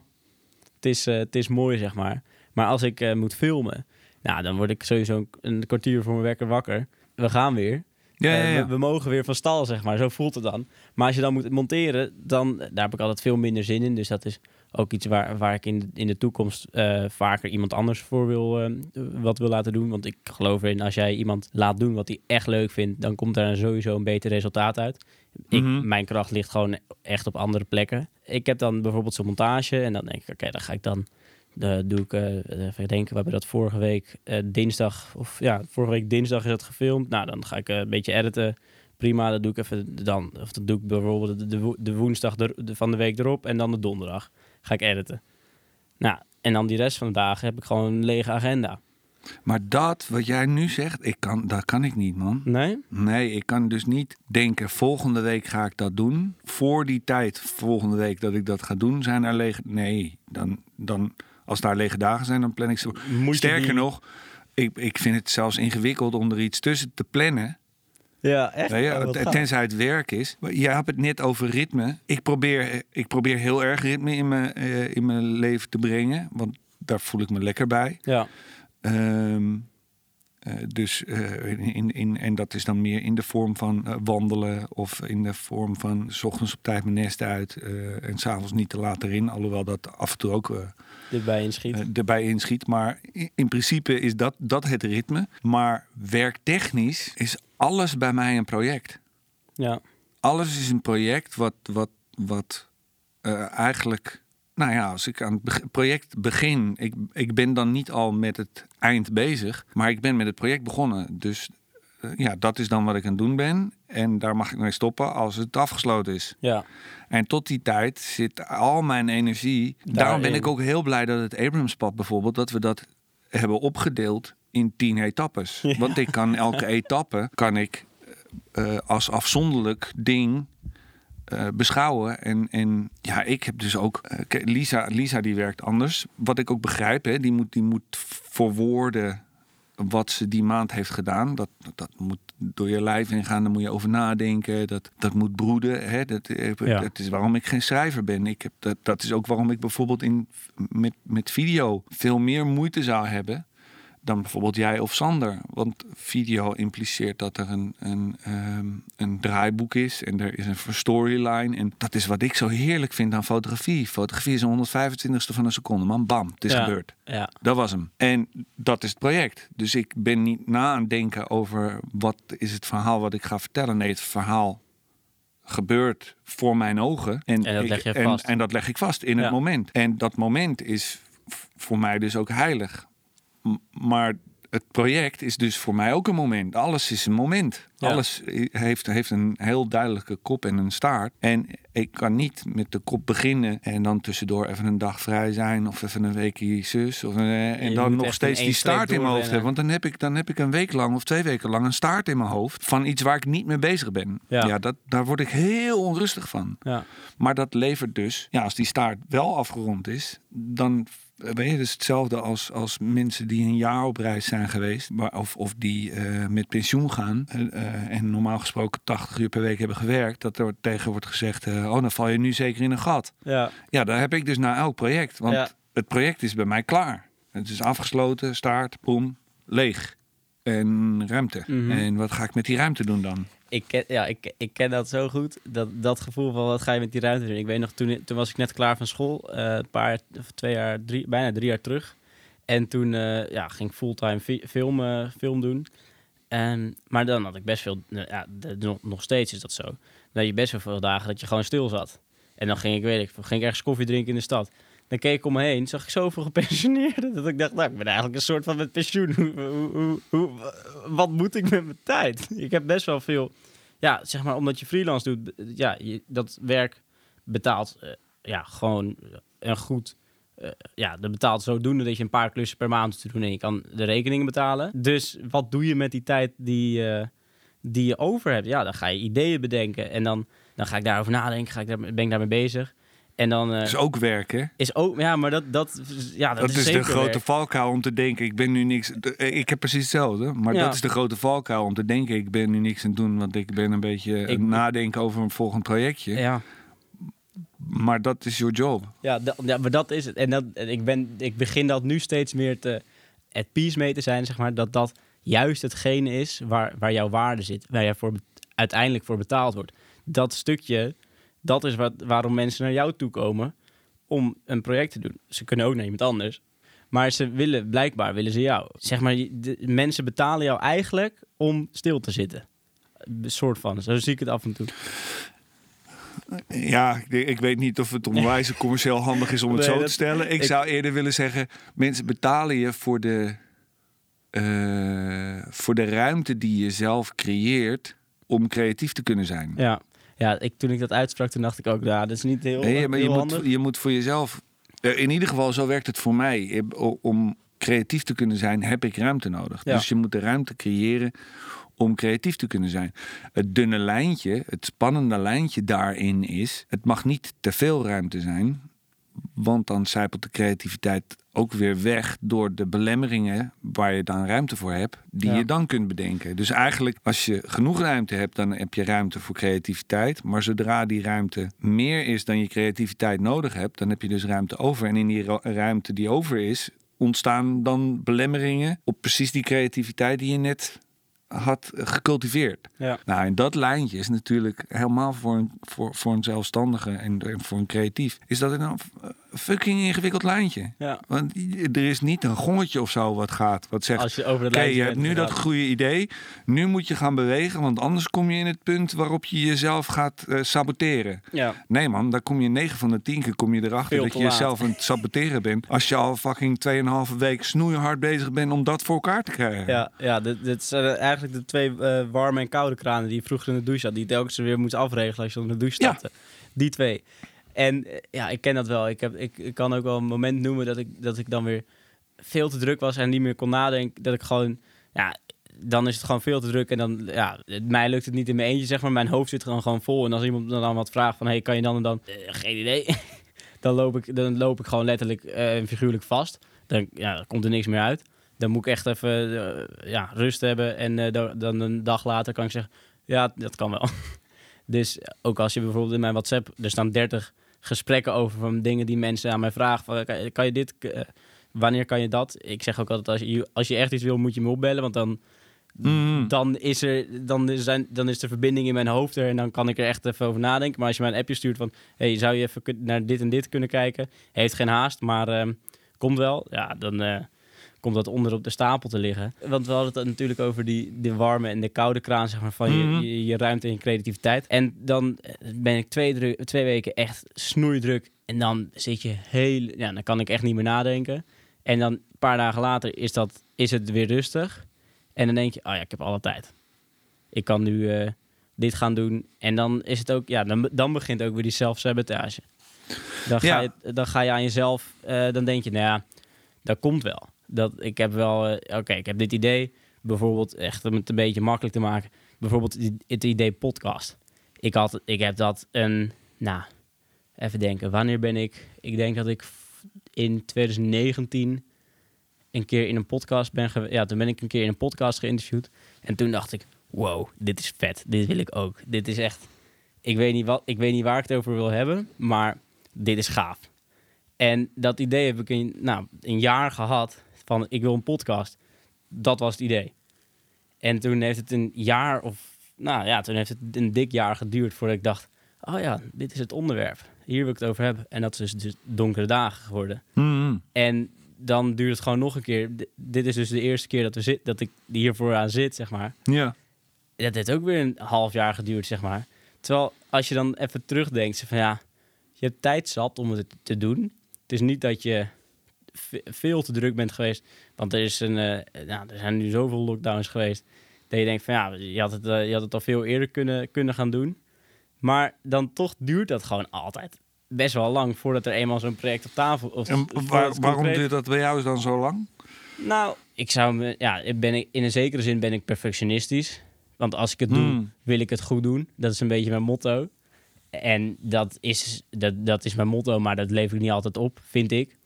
het is, het is mooi, zeg maar. Maar als ik moet filmen, nou, dan word ik sowieso een, een kwartier voor mijn wekker wakker. We gaan weer. Ja, ja, ja. we, we mogen weer van stal, zeg maar. Zo voelt het dan. Maar als je dan moet monteren, dan daar heb ik altijd veel minder zin in. Dus dat is ook iets waar, waar ik in, in de toekomst eh, vaker iemand anders voor wil, eh, wat wil laten doen. Want ik geloof erin, als jij iemand laat doen wat hij echt leuk vindt, dan komt daar sowieso een beter resultaat uit. Ik, Mhm. Mijn kracht ligt gewoon echt op andere plekken. Ik heb dan bijvoorbeeld zo'n montage en dan denk ik, oké, dan ga ik dan doe ik, eh, even denken, we hebben dat vorige week dinsdag, of ja, vorige week dinsdag is dat gefilmd. Nou, dan ga ik een beetje editen. Prima, dat doe ik even dan. Of dat doe ik bijvoorbeeld de, de, wo- de woensdag de, de- van de week erop en dan de donderdag ga ik editen. Nou, en dan die rest van de dagen heb ik gewoon een lege agenda. Maar dat, wat jij nu zegt, ik kan, dat kan ik niet, man. Nee? Nee, ik kan dus niet denken, volgende week ga ik dat doen. Voor die tijd, volgende week dat ik dat ga doen, zijn er lege... Nee, dan, dan, als daar lege dagen zijn, dan plan ik ze... Sterker die- nog, ik, ik vind het zelfs ingewikkeld om er iets tussen te plannen. Ja, echt? Weet je, Oh, tenzij het werk is. Je hebt het net over ritme. Ik probeer, ik probeer heel erg ritme in mijn, eh, in mijn leven te brengen. Want daar voel ik me lekker bij. Ja, Ehm, eh, dus eh, in, in, en dat is dan meer in de vorm van eh, wandelen of in de vorm van 's ochtends op tijd mijn nest uit eh, en s'avonds niet te laat erin. Alhoewel dat af en toe ook eh, dit bij inschiet. eh, erbij inschiet. Maar in, in principe is dat, dat het ritme. Maar werktechnisch is alles bij mij een project. ja, Alles is een project wat, wat, wat eh, eigenlijk. Nou ja, als ik aan het project begin, ik, ik ben dan niet al met het eind bezig, maar ik ben met het project begonnen. Dus eh, ja, dat is dan wat ik aan het doen ben. En daar mag ik mee stoppen als het afgesloten is. Ja, En tot die tijd zit al mijn energie. Daarom ben ik ook heel blij dat het Abramspad bijvoorbeeld, dat we dat hebben opgedeeld in tien etappes. Want ik kan elke etappe kan ik eh, als afzonderlijk ding eh, beschouwen. En, en ja, ik heb dus ook. eh, Lisa, Lisa die werkt anders. Wat ik ook begrijp, hè, die moet, die moet verwoorden wat ze die maand heeft gedaan. Dat, dat moet door je lijf ingaan, daar moet je over nadenken. Dat, dat moet broeden. Hè? Dat, Ja. dat is waarom ik geen schrijver ben. Ik heb, dat, dat is ook waarom ik bijvoorbeeld in, met, met video veel meer moeite zou hebben dan bijvoorbeeld jij of Sander. Want video impliceert dat er een, een, ehm, een draaiboek is en er is een storyline. En dat is wat ik zo heerlijk vind aan fotografie. Fotografie is een 125ste van een seconde. Man, bam, het is Ja. gebeurd. ja, Dat was hem. En dat is het project. Dus ik ben niet na aan het denken over wat is het verhaal wat ik ga vertellen. Nee, het verhaal gebeurt voor mijn ogen. En dat ik- leg je en, vast. En dat leg ik vast in Ja. het moment. En dat moment is voor mij dus ook heilig. Maar het project is dus voor mij ook een moment. Alles is een moment. Ja. Alles heeft, heeft een heel duidelijke kop en een staart. En ik kan niet met de kop beginnen en dan tussendoor even een dag vrij zijn of even een weekje zus. Of, eh, en dan nog steeds die staart in mijn hoofd hebben. Want dan heb, ik, dan heb ik een week lang of twee weken lang een staart in mijn hoofd van iets waar ik niet mee bezig ben. Ja. Ja, dat, daar word ik heel onrustig van. ja. Maar dat levert dus, ja, als die staart wel afgerond is, dan ben je dus hetzelfde als, als mensen die een jaar op reis zijn geweest, maar, of, of die eh, met pensioen gaan eh, eh, en normaal gesproken 80 uur per week hebben gewerkt, dat er tegen wordt gezegd, eh, oh, dan val je nu zeker in een gat. ja. Ja, daar heb ik dus na elk project, want Ja. het project is bij mij klaar. Het is afgesloten, staart, boem, leeg. En ruimte. Mhm. En wat ga ik met die ruimte doen dan? Ik ken, ja, ik, ik ken dat zo goed. Dat, dat gevoel van wat ga je met die ruimte doen. Ik weet nog, toen, toen was ik net klaar van school. eh, een paar, twee jaar, drie, bijna drie jaar terug. En toen eh, ja, ging ik fulltime fi- film, eh, film doen. En, maar dan had ik best veel, nou ja, nog, nog steeds is dat zo. Dan je best wel veel dagen dat je gewoon stil zat. En dan ging ik, weet ik, ging ik ergens koffie drinken in de stad. Dan keek ik om me heen, zag ik zoveel gepensioneerden. Dat ik dacht, nou, ik ben eigenlijk een soort van met pensioen. Hoe, hoe, hoe, wat moet ik met mijn tijd? Ik heb best wel veel ja, zeg maar, omdat je freelance doet, ja, dat werk betaalt eh, ja, gewoon een goed. eh, ja, dat betaalt zodoende dat je een paar klussen per maand te doen en je kan de rekeningen betalen. Dus wat doe je met die tijd die, eh, die je over hebt? Ja, dan ga je ideeën bedenken en dan, dan ga ik daarover nadenken, ga ik daar, ben ik daarmee bezig. En dan eh, is ook werken. is ook, ja, maar dat, dat, ja, dat, Dat, is, de grote werk. valkuil om te denken, ik ben nu niks... de- Ik heb precies hetzelfde, maar Ja. dat is de grote valkuil om te denken, ik ben nu niks aan het doen, want ik ben een beetje aan Ik- het nadenken over een volgend projectje. Ja, Maar dat is your job. Ja, dat, ja, maar dat is het. En dat, ik, ben, ik begin dat nu steeds meer te at peace mee te zijn, zeg maar. Dat dat juist hetgene is waar, waar jouw waarde zit. Waar jij voor, uiteindelijk voor betaald wordt. Dat stukje, dat is wat, waarom mensen naar jou toe komen om een project te doen. Ze kunnen ook naar iemand anders. Maar ze willen, blijkbaar willen ze jou. Zeg maar, de, mensen betalen jou eigenlijk om stil te zitten. Een soort van. Zo zie ik het af en toe. Ja, ik, weet niet of het onwijs commercieel handig is om het zo dat- te stellen. Ik, ik- zou eerder willen zeggen, mensen betalen je voor de, eh, voor de ruimte die je zelf creëert om creatief te kunnen zijn. Ja, ja ik, toen ik dat uitsprak, toen dacht ik ook, ja, dat is niet heel, Nee, maar je heel moet, handig. je moet voor jezelf. eh, In ieder geval, zo werkt het voor mij. Om creatief te kunnen zijn, heb ik ruimte nodig. Ja. Dus je moet de ruimte creëren om creatief te kunnen zijn. Het dunne lijntje, het spannende lijntje daarin is: het mag niet te veel ruimte zijn. Want dan zijpelt de creativiteit ook weer weg door de belemmeringen waar je dan ruimte voor hebt, die Ja. je dan kunt bedenken. Dus eigenlijk, als je genoeg ruimte hebt, dan heb je ruimte voor creativiteit. Maar zodra die ruimte meer is dan je creativiteit nodig hebt, dan heb je dus ruimte over. En in die ru- ruimte die over is, ontstaan dan belemmeringen op precies die creativiteit die je net had gecultiveerd. Ja. Nou, en dat lijntje is natuurlijk helemaal voor een, voor, voor een zelfstandige en, en voor een creatief. Is dat een fucking ingewikkeld lijntje. Ja. Want er is niet een gongetje of zo wat gaat. Wat zegt, Als je over lijntje je hebt nu dat goede idee. Nu moet je gaan bewegen, want anders kom je in het punt waarop je jezelf gaat eh, saboteren. Ja. Nee man, daar kom je 9 van de 10 keer kom je erachter dat je laat. jezelf aan het saboteren bent. Als je al fucking 2,5 week snoeihard bezig bent om dat voor elkaar te krijgen. Ja, ja dit, dit is, eh, eigenlijk eigenlijk de twee eh, warme en koude kranen die je vroeger in de douche had. Die telkens weer moest afregelen als je onder de douche Ja. stapte. Die twee. En eh, ja, ik ken dat wel. Ik, heb, ik, ik kan ook wel een moment noemen dat ik, dat ik dan weer veel te druk was en niet meer kon nadenken. Dat ik gewoon, ja, dan is het gewoon veel te druk. En dan, ja, het- mij lukt het niet in mijn eentje, zeg maar. Mijn hoofd zit dan gewoon vol. En als iemand me dan wat vraagt van, hey, kan je dan en dan? Eh, geen idee. dan, loop ik, dan loop ik gewoon letterlijk en figuurlijk vast. Dan, ja, dan komt er niks meer uit. Dan moet ik echt even eh, ja, rust hebben. En eh, dan, een dag later kan ik zeggen, ja, dat kan wel. dus ook als je bijvoorbeeld in mijn WhatsApp, er staan 30 gesprekken over van dingen die mensen aan mij vragen. Van, kan, kan je dit, eh, wanneer kan je dat? Ik zeg ook altijd, als je, als je echt iets wil, moet je me opbellen. Want dan, Mm. dan, is er, dan, zijn, dan is de verbinding in mijn hoofd er en dan kan ik er echt even over nadenken. Maar als je mij een appje stuurt van, hey, zou je even naar dit en dit kunnen kijken? Heeft geen haast, maar ehm, komt wel. Ja, dan komt dat onder op de stapel te liggen. Want we hadden het natuurlijk over die, de warme en de koude kraan zeg maar, van Mhm. je, je, je ruimte en je creativiteit. En dan eh, ben ik twee, twee weken echt snoeidruk. En dan zit je heel... Ja, dan kan ik echt niet meer nadenken. En dan een paar dagen later is, dat, is het weer rustig. En dan denk je, oh ja, ik heb alle tijd. Ik kan nu eh, dit gaan doen. En dan is het ook, ja, dan, dan begint ook weer die zelfsabotage. Dan ga, Ja. je, dan ga je aan jezelf, eh, dan denk je, nou ja, dat komt wel. Dat, ik heb wel, eh, oké, ik heb dit idee. Bijvoorbeeld, echt om het een beetje makkelijk te maken. Bijvoorbeeld het idee podcast. Ik, had, ik heb dat een, nou, even denken. Wanneer ben ik, ik denk dat ik in 2019 een keer in een podcast ben geweest. Ja, toen ben ik een keer in een podcast geïnterviewd. En toen dacht ik, wow, dit is vet. Dit wil ik ook. Dit is echt... Ik weet niet, wat, ik weet niet waar ik het over wil hebben, maar dit is gaaf. En dat idee heb ik in, nou, een jaar gehad van ik wil een podcast. Dat was het idee. En toen heeft het een jaar of... Nou ja, toen heeft het een dik jaar geduurd voordat ik dacht... Oh ja, dit is het onderwerp. Hier wil ik het over hebben. En dat is dus donkere dagen geworden. Mm. En dan duurt het gewoon nog een keer. D- dit is dus de eerste keer dat, we zit, dat ik hiervoor aan zit, zeg maar. Ja. Dat heeft ook weer een half jaar geduurd, zeg maar. Terwijl als je dan even terugdenkt, van ja, je hebt tijd zat om het te doen. Het is niet dat je veel te druk bent geweest. Want er, is een, eh, nou, er zijn nu zoveel lockdowns geweest. Dat je denkt van ja, je had het, eh, je had het al veel eerder kunnen, kunnen gaan doen. Maar dan toch duurt dat gewoon altijd best wel lang voordat er eenmaal zo'n project op tafel of En waar- waarom duurt dat bij jou dan zo lang? nou, ik zou me, ja, ben ik, in een zekere zin ben ik perfectionistisch. Want als ik het doe, Hmm. wil ik het goed doen. Dat is een beetje mijn motto. En dat is, dat, dat is mijn motto, maar dat lever ik niet altijd op, vind ik.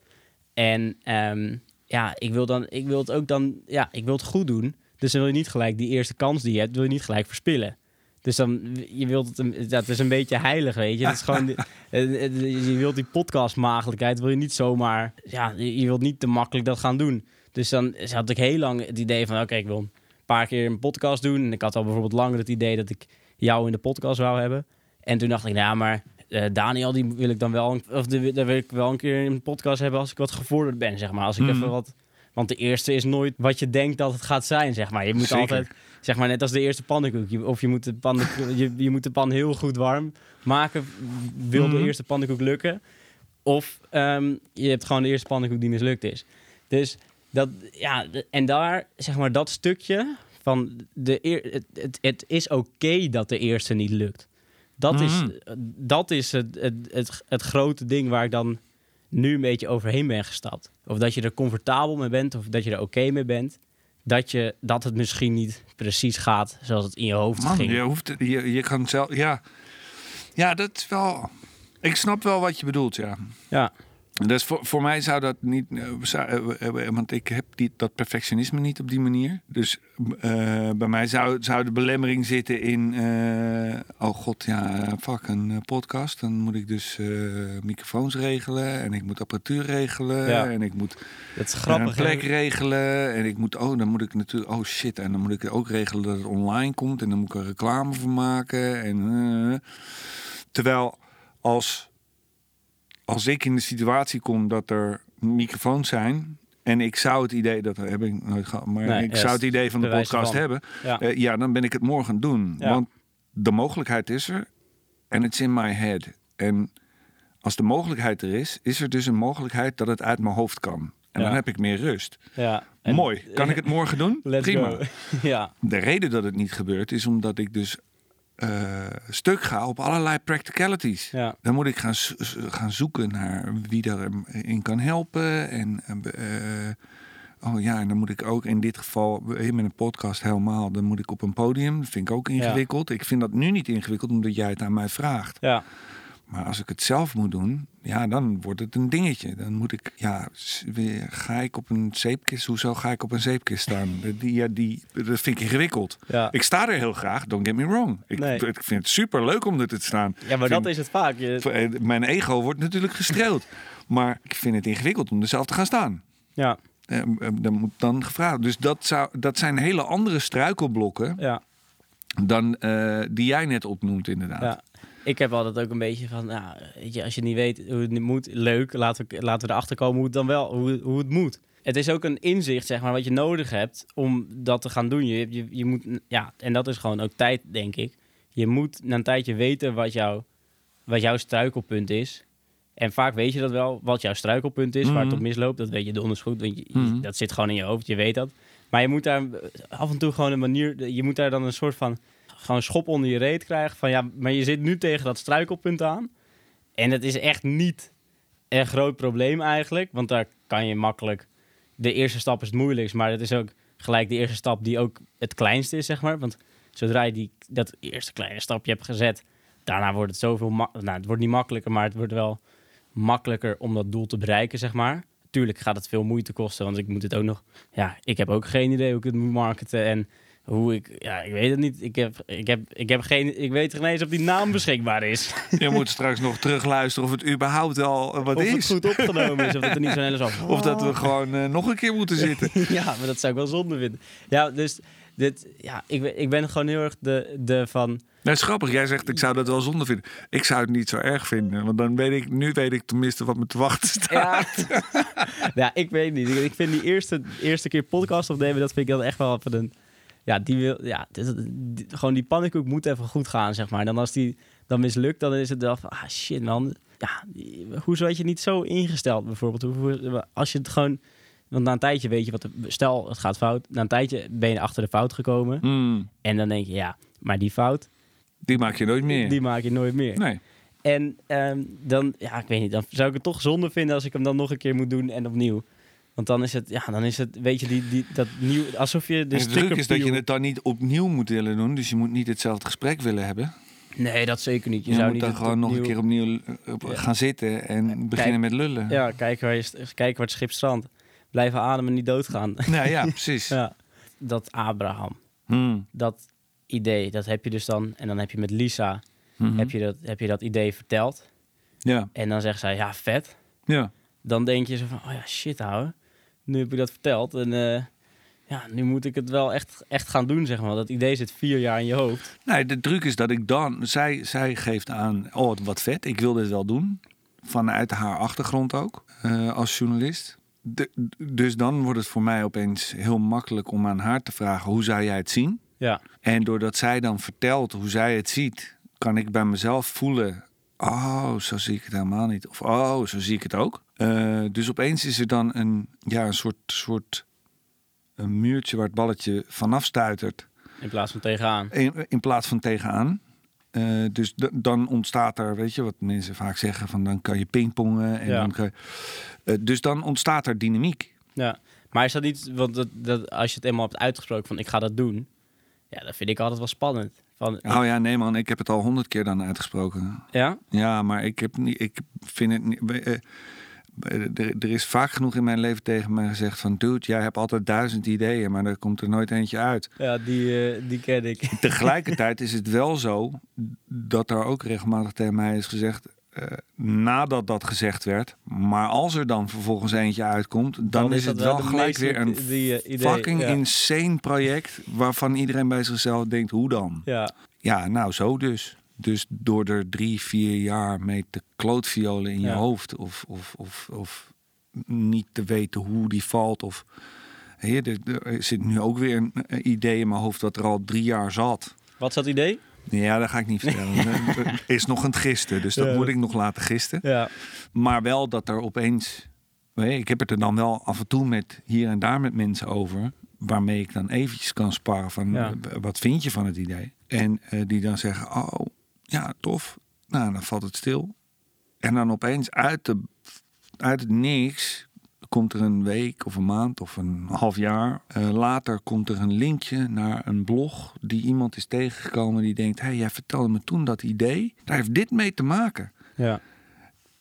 En ehm, ja, ik wil, dan, ik wil het ook dan, ja, ik wil het goed doen. Dus dan wil je niet gelijk die eerste kans die je hebt, wil je niet gelijk verspillen. Dus dan, je wilt het, dat is een beetje heilig, weet je. Het is gewoon, eh, eh, je wilt die podcastmaagdelijkheid, wil je niet zomaar, ja, je wilt niet te makkelijk dat gaan doen. Dus dan had ik heel lang het idee van, oké, ik wil een paar keer een podcast doen. En ik had al bijvoorbeeld langer het idee dat ik jou in de podcast wou hebben. En toen dacht ik, nou, maar eh, Daniel, die wil ik dan wel, een- of de, daar wil ik wel een keer in een podcast hebben als ik wat gevorderd ben, zeg maar. Als ik Mhm. even wat, want de eerste is nooit wat je denkt dat het gaat zijn, zeg maar. Je moet Zeker. altijd, zeg maar, net als de eerste pannenkoek. Je- Of je moet de pan, je, je moet de pan heel goed warm maken, wil de Mhm. eerste pannenkoek lukken. Of ehm, je hebt gewoon de eerste pannenkoek die mislukt is. Dus dat, ja, en daar, zeg maar, dat stukje van de eer, het, het, het is oké dat de eerste niet lukt. Dat is, Mhm. dat is het, het, het, het grote ding waar ik dan nu een beetje overheen ben gestapt. Of dat je er comfortabel mee bent, of dat je er oké mee bent. Dat, je, dat het misschien niet precies gaat zoals het in je hoofd Man, ging. je, hoeft, het- je, je kan zelf... Ja. ja, dat is wel... Ik snap wel wat je bedoelt, ja. Ja, Dus voor, voor mij zou dat niet... eh, eh, eh, want ik heb die, dat perfectionisme niet op die manier. Dus bij mij zou, zou de belemmering zitten in... oh god, ja, fuck, een podcast. Dan moet ik dus microfoons regelen. En ik moet apparatuur regelen. Ja. En ik moet dat is grappig. een plek hè? regelen. En ik moet, oh, dan moet ik natuurlijk, oh shit. En dan moet ik ook regelen dat het online komt. En dan moet ik er reclame voor maken. En, terwijl als, als ik in de situatie kom dat er microfoons zijn. En ik zou het idee, dat heb ik nooit gehad, maar Nee, ik zou het idee van de podcast hebben. Ja. eh, ja, dan ben ik het morgen doen. Ja. Want de mogelijkheid is er. En it's in my head. En als de mogelijkheid er is, is er dus een mogelijkheid dat het uit mijn hoofd kan. En Ja. dan heb ik meer rust. ja, En- Mooi. Kan ik het morgen doen? Prima. ja, De reden dat het niet gebeurt is omdat ik dus eh, stuk ga op allerlei practicalities. ja, Dan moet ik gaan, gaan zoeken naar wie daarin kan helpen. En, eh, oh ja, en dan moet ik ook in dit geval, eh, met een podcast helemaal, dan moet ik op een podium. Dat vind ik ook ingewikkeld. Ik vind dat nu niet ingewikkeld omdat jij het aan mij vraagt. ja, Maar als ik het zelf moet doen, ja, dan wordt het een dingetje. Dan moet ik, ja, ga ik op een zeepkist? Hoezo ga ik op een zeepkist staan? Die, ja, die, dat vind ik ingewikkeld. ja. Ik sta er heel graag, don't get me wrong. Ik, Nee. ik vind het super leuk om er te staan. ja, maar Vind- dat is het vaak. Je, eh, Mijn ego wordt natuurlijk gestreeld. maar ik vind het ingewikkeld om er zelf te gaan staan. ja, Eh, eh, Dan moet dan gevraagd. Dus dat, zou, dat zijn hele andere struikelblokken ja, dan die jij net opnoemt, inderdaad. ja. Ik heb altijd ook een beetje van, nou, weet je, als je niet weet hoe het moet, leuk, laten we, laten we erachter komen hoe het dan wel, hoe, hoe het moet. Het is ook een inzicht, zeg maar, wat je nodig hebt om dat te gaan doen. Je, je, je moet, ja, en dat is gewoon ook tijd, denk ik. Je moet na een tijdje weten wat, jou, wat jouw struikelpunt is. En vaak weet je dat wel, wat jouw struikelpunt is, waar het Mhm. op misloopt. Dat weet je donders goed, want je, Mhm. dat zit gewoon in je hoofd, je weet dat. Maar je moet daar af en toe gewoon een manier, je moet daar dan een soort van gewoon schop onder je reet krijgen. Van ja, maar je zit nu tegen dat struikelpunt aan. En het is echt niet een groot probleem eigenlijk. Want daar kan je makkelijk. De eerste stap is het moeilijkst, maar het is ook gelijk de eerste stap die ook het kleinste is, zeg maar. Want zodra je die, dat eerste kleine stapje hebt gezet, daarna wordt het zoveel. Nou, het wordt niet makkelijker, maar het wordt wel makkelijker om dat doel te bereiken, zeg maar. Tuurlijk gaat het veel moeite kosten, want ik moet het ook nog. Ja, ik heb ook geen idee hoe ik het moet marketen en hoe ik. Ja, ik weet het niet. Ik heb, ik heb, ik heb geen. Ik weet geen eens of die naam beschikbaar is. Je moet straks nog terugluisteren of het überhaupt wel eh, wat of het is. goed opgenomen is, of dat er niet zo'n hele. Of dat we gewoon eh, nog een keer moeten zitten. ja, maar dat zou ik wel zonde vinden. Ja, dus dit, ja, ik, ben- ik ben gewoon heel erg de, de van. Dat is grappig. Jij zegt, ik zou dat wel zonde vinden. Ik zou het niet zo erg vinden. Want dan weet ik, nu weet ik tenminste wat me te wachten staat. Ja, ja ik weet niet. Ik, ik vind die eerste, eerste keer podcast opnemen, dat vind ik dan echt wel even een. Ja, die wil, ja, dit is- die- gewoon die pannenkoek moet even goed gaan, zeg maar. Dan als die dan mislukt, dan is het wel van, ah shit man. Ja, hoezo had je niet zo ingesteld bijvoorbeeld? Hoe, als je het gewoon, want na een tijdje weet je wat, de, stel het gaat fout. Na een tijdje ben je achter de fout gekomen. Hmm, En dan denk je, ja, maar die fout, die maak je nooit meer. die maak je nooit meer. Nee. En ehm, dan, ja, ik weet niet, dan zou ik het toch zonde vinden als ik hem dan nog een keer moet doen en opnieuw. Want dan is het, ja, dan is het, weet je, die, die, dat nieuw, alsof je de druk sticker is dat je het dan niet opnieuw moet willen doen. Dus je moet niet hetzelfde gesprek willen hebben. Nee, dat zeker niet. Je, Je, zou moet niet dan het gewoon nog een keer opnieuw eh, op- Ja. gaan zitten en beginnen met lullen. Ja, kijken waar, je, kijken waar het schip strandt. Blijven ademen, niet doodgaan. Nou ja, precies. ja. Dat Abraham, Hmm, dat idee, dat heb je dus dan. En dan heb je met Lisa, mhm. heb, je dat, heb je dat idee verteld. Ja, En dan zegt zij, ja, vet. ja. dan denk je zo van, oh ja, shit ouwe. Nu heb ik dat verteld en eh, ja, nu moet ik het wel echt, echt gaan doen, zeg maar. Dat idee zit vier jaar in je hoofd. Nee, de truc is dat ik dan... Zij, zij geeft aan, oh wat vet, ik wil dit wel doen. Vanuit haar achtergrond ook, eh, als journalist. De- dus dan wordt het voor mij opeens heel makkelijk om aan haar te vragen... hoe zou jij het zien? Ja, En doordat zij dan vertelt hoe zij het ziet... kan ik bij mezelf voelen... oh, zo zie ik het helemaal niet. Of oh, zo zie ik het ook. Eh, dus opeens is er dan een, ja, een soort... soort een muurtje waar het balletje vanaf stuitert. in plaats van tegenaan. In, in plaats van tegenaan. Eh, dus dan ontstaat er, weet je wat mensen vaak zeggen, van dan kan je pingpongen. En Ja. dan kan Eh, dus dan ontstaat er dynamiek. Ja, maar is dat niet, want dat, dat, als je het eenmaal hebt uitgesproken van ik ga dat doen, ja, dat vind ik altijd wel spannend. Van, Oh ja, nee man, ik heb het al honderd keer dan uitgesproken. ja? Ja, maar ik heb niet, ik vind het niet. eh, er is vaak genoeg in mijn leven tegen mij gezegd van, dude, jij hebt altijd duizend ideeën, maar er komt er nooit eentje uit. Ja, die, eh, die ken ik. Tegelijkertijd is het wel zo dat er ook regelmatig tegen mij is gezegd. Eh, nadat dat gezegd werd, maar als er dan vervolgens eentje uitkomt, dan, is, het wel gelijk weer een die, eh, idee, fucking ja. insane project waarvan iedereen bij zichzelf denkt: hoe dan? Ja, Ja, nou zo dus. Dus door er drie, vier jaar mee te klootviolen in je hoofd, of, of, of, of niet te weten hoe die valt, of Heer, er, er zit nu ook weer een, een idee in mijn hoofd dat er al drie jaar zat. wat is dat idee? Ja, dat ga ik niet vertellen. Er is nog een gisten, dus dat Ja. moet ik nog laten gisten. Ja, Maar wel dat er opeens ik heb het er dan wel af en toe met hier en daar met mensen over. Waarmee ik dan eventjes kan sparren van Ja. eh, wat vind je van het idee? En eh, die dan zeggen, oh ja, tof. Nou, dan valt het stil. En dan opeens uit, de, uit het niks komt er een week of een maand of een half jaar. eh, later komt er een linkje naar een blog die iemand is tegengekomen die denkt, hé, hey, jij vertelde me toen dat idee. Daar heeft dit mee te maken. Ja.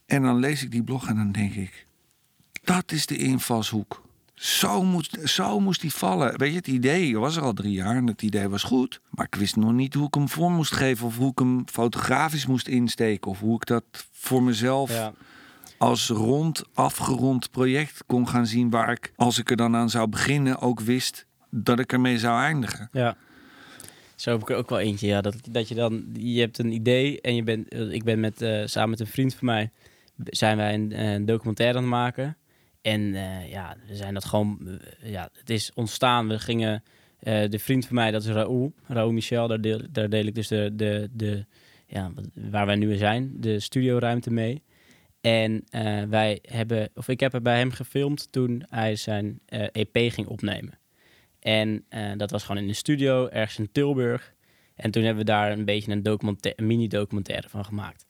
En dan lees ik die blog en dan denk ik, dat is de invalshoek. Zo moest, zo moest die vallen. Weet je, het idee was er al drie jaar en het idee was goed. Maar ik wist nog niet hoe ik hem vorm moest geven... of hoe ik hem fotografisch moest insteken... of hoe ik dat voor mezelf ja. Als rond, afgerond project kon gaan zien... waar ik, als ik er dan aan zou beginnen, ook wist dat ik ermee zou eindigen. Ja. Zo heb ik er ook wel eentje, ja. Dat, dat je dan, je hebt een idee en je bent, eh, ik ben met, eh, samen met een vriend van mij, zijn wij een, eh, een documentaire aan het maken. En ja, we zijn dat gewoon, ja, het is ontstaan. We gingen, de vriend van mij, dat is Raoul, Raoul Michel, daar deel, daar deel ik dus de, de, de, ja, waar wij nu zijn, de studioruimte mee. En eh, wij hebben, of ik heb er bij hem gefilmd toen hij zijn eh, EP ging opnemen. En eh, dat was gewoon in de studio, ergens in Tilburg. En toen hebben we daar een beetje een, documenta- een mini-documentaire van gemaakt.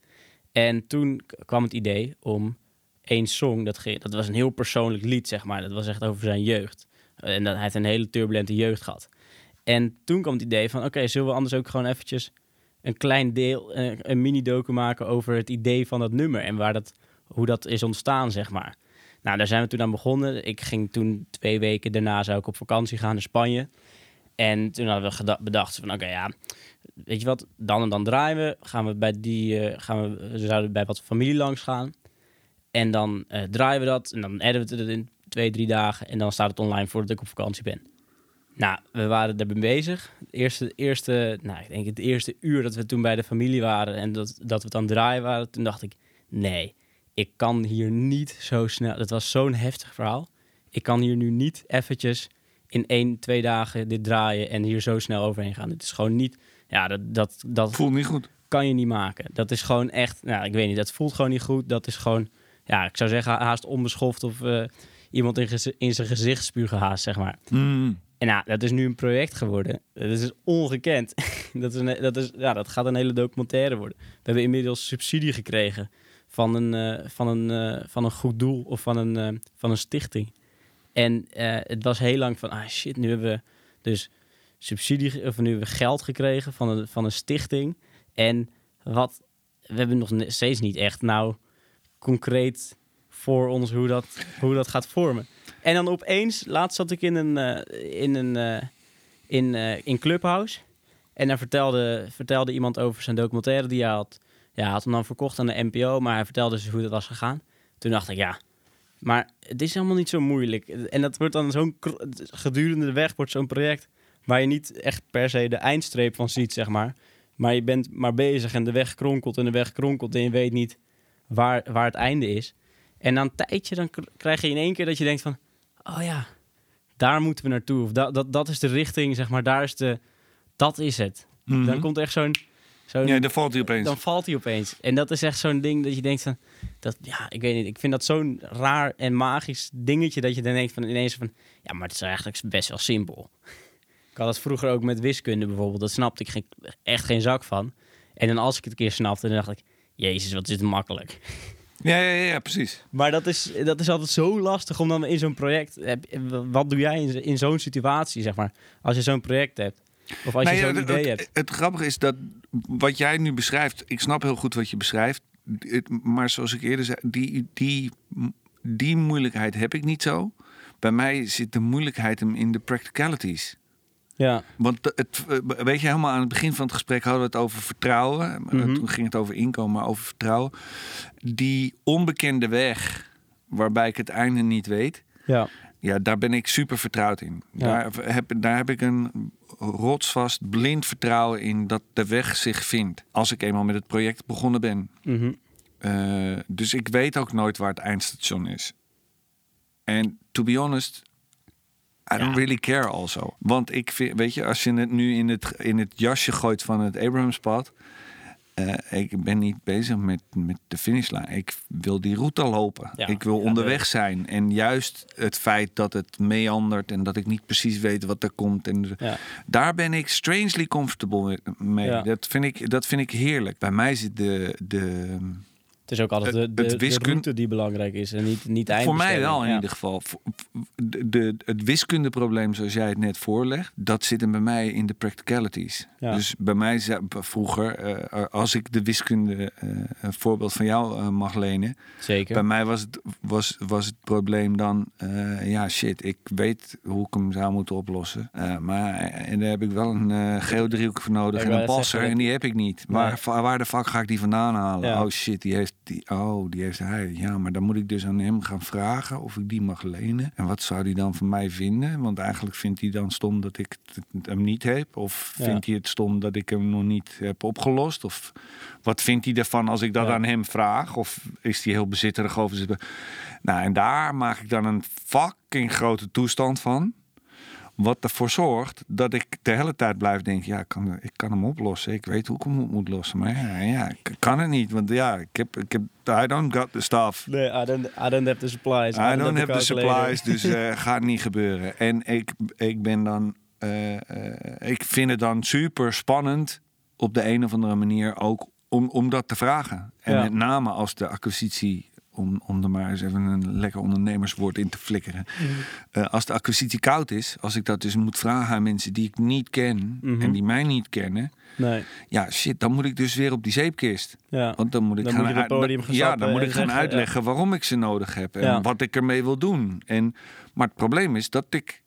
En toen kwam het idee om één song, dat, dat was een heel persoonlijk lied, zeg maar. Dat was echt over zijn jeugd. En dat, hij een hele turbulente jeugd gehad. En toen kwam het idee van, oké, zullen we anders ook gewoon eventjes een klein deel, een mini-docu maken over het idee van dat nummer en waar dat, hoe dat is ontstaan, zeg maar. Nou, daar zijn we toen aan begonnen. Ik ging toen twee weken daarna zou ik op vakantie gaan naar Spanje. En toen hadden we bedacht van oké, ja, weet je wat, dan en dan draaien we. Gaan we bij die, eh, gaan we, we zouden bij wat familie langs gaan. En dan eh, draaien we dat en dan editen we het in twee, drie dagen. En dan staat het online voordat ik op vakantie ben. Nou, we waren daarbij bezig. Het eerste, eerste, nou, ik denk het eerste uur dat we toen bij de familie waren en dat, dat we het aan het draaien waren, toen dacht ik, nee, ik kan hier niet zo snel. Het was zo'n heftig verhaal. Ik kan hier nu niet eventjes in één, twee dagen dit draaien en hier zo snel overheen gaan. Het is gewoon niet, ja, dat, dat, dat Voelt niet goed. kan je niet maken. Dat is gewoon echt, nou, ik weet niet, dat voelt gewoon niet goed. Dat is gewoon, ja, ik zou zeggen haast onbeschoft of eh, iemand in, in zijn gezicht spugen haast, zeg maar. Mm. En nou, dat is nu een project geworden. Dat is ongekend. dat, is een, dat, is, ja, dat gaat een hele documentaire worden. We hebben inmiddels subsidie gekregen van een, eh, van een, eh, van een goed doel of van een, eh, van een stichting. En het was heel lang van, ah shit, nu hebben we dus subsidie, of nu hebben we geld gekregen van een, van een stichting. En wat, we hebben nog steeds niet echt nou concreet voor ons hoe dat, hoe dat gaat vormen. En dan opeens, laatst zat ik in een, in een in, in Clubhouse. En daar vertelde, vertelde iemand over zijn documentaire die hij had. Ja, had hem dan verkocht aan de NPO, maar hij vertelde dus hoe dat was gegaan. Toen dacht ik, ja, maar het is helemaal niet zo moeilijk. En dat wordt dan zo'n gedurende de weg wordt zo'n project waar je niet echt per se de eindstreep van ziet, zeg maar. Maar je bent maar bezig en de weg kronkelt en de weg kronkelt en je weet niet waar, waar het einde is. En na een tijdje dan krijg je in één keer dat je denkt van, oh ja, daar moeten we naartoe. Of dat, dat, dat is de richting, zeg maar, daar is de, dat is het. Dan Mhm. komt echt zo'n, Ja, dan valt hij opeens. dan valt hij opeens. En dat is echt zo'n ding dat je denkt van, dat, ja, ik weet niet, ik vind dat zo'n raar en magisch dingetje dat je dan denkt van ineens van, ja, maar het is eigenlijk best wel simpel. Ik had het vroeger ook met wiskunde bijvoorbeeld, dat snapte ik geen, echt geen zak van. En dan als ik het een keer snapte, dan dacht ik, jezus, wat is het makkelijk. Ja, ja, ja, precies. Maar dat is, dat is altijd zo lastig om dan in zo'n project, heb- wat doe jij in, in zo'n situatie, zeg maar, als je zo'n project hebt? Of als je zo'n idee het, hebt. het grappige is dat wat jij nu beschrijft, ik snap heel goed wat je beschrijft. Maar zoals ik eerder zei, die, die, die moeilijkheid heb ik niet zo. Bij mij zit de moeilijkheid hem in de practicalities. Ja, Want het, weet je, helemaal aan het begin van het gesprek hadden we het over vertrouwen. Mhm. Toen ging het over inkomen, maar over vertrouwen. Die onbekende weg, waarbij ik het einde niet weet. ja, Ja, daar ben ik super vertrouwd in. Ja. Daar, heb, daar heb ik een rotsvast, blind vertrouwen in dat de weg zich vindt. Als ik eenmaal met het project begonnen ben. mhm. Eh, dus ik weet ook nooit waar het eindstation is. En to be honest, I don't Ja. really care also. Want ik vind, weet je, als je het nu in het, in het jasje gooit van het Abrahamspad... eh, ik ben niet bezig met, met de finishlijn. Ik wil die route lopen. Ja, ik wil ja, onderweg de- zijn. En juist het feit dat het meandert en dat ik niet precies weet wat er komt. En Ja. daar ben ik strangely comfortable me- mee. Dat, vind ik, dat vind ik heerlijk. Bij mij zit de, de, Het is ook altijd de, de, het de wiskun- route die belangrijk is en niet, niet Voor mij wel in Ja. ieder geval. De, de, het wiskundeprobleem zoals jij het net voorlegt, dat zit hem bij mij in de practicalities. Ja. Dus bij mij vroeger, eh, als ik de wiskunde eh, een voorbeeld van jou eh, mag lenen, Zeker. bij mij was het, was, was het probleem dan, eh, ja shit, ik weet hoe ik hem zou moeten oplossen. Eh, maar eh, en daar heb ik wel een eh geodriehoek voor nodig en een passer en die heb ik niet. Waar, Nee. va- waar de fuck ga ik die vandaan halen? Oh shit, die heeft, die, oh, die heeft hij. Ja, maar dan moet ik dus aan hem gaan vragen of ik die mag lenen. En wat zou die dan van mij vinden? Want eigenlijk vindt hij dan stom dat ik hem niet heb. Of Ja. vindt hij het stom dat ik hem nog niet heb opgelost? Of wat vindt hij ervan als ik dat Ja. aan hem vraag? Of is hij heel bezitterig over zijn... Nou, en daar maak ik dan een fucking grote toestand van. Wat ervoor zorgt dat ik de hele tijd blijf denken... ja, ik kan, ik kan hem oplossen. Ik weet hoe ik hem op moet lossen. Maar ja, ja, ik kan het niet. Want ja, ik heb... Ik heb I don't got the stuff. Nee, I don't, I don't have the supplies. I don't have the supplies, dus eh gaat niet gebeuren. En ik, ik ben dan... eh, eh, ik vind het dan super spannend op de een of andere manier ook om, om dat te vragen. En Ja. met name als de acquisitie, om, om er maar eens even een lekker ondernemerswoord in te flikkeren. Eh, als de acquisitie koud is, als ik dat dus moet vragen aan mensen die ik niet ken Mhm. en die mij niet kennen. Nee, Ja, shit, dan moet ik dus weer op die zeepkist. ja. Want dan moet ik Dan gaan moet uit- Ja, dan moet ik gaan zeggen, uitleggen waarom ik ze nodig heb en Ja. wat ik ermee wil doen. En, maar het probleem is dat ik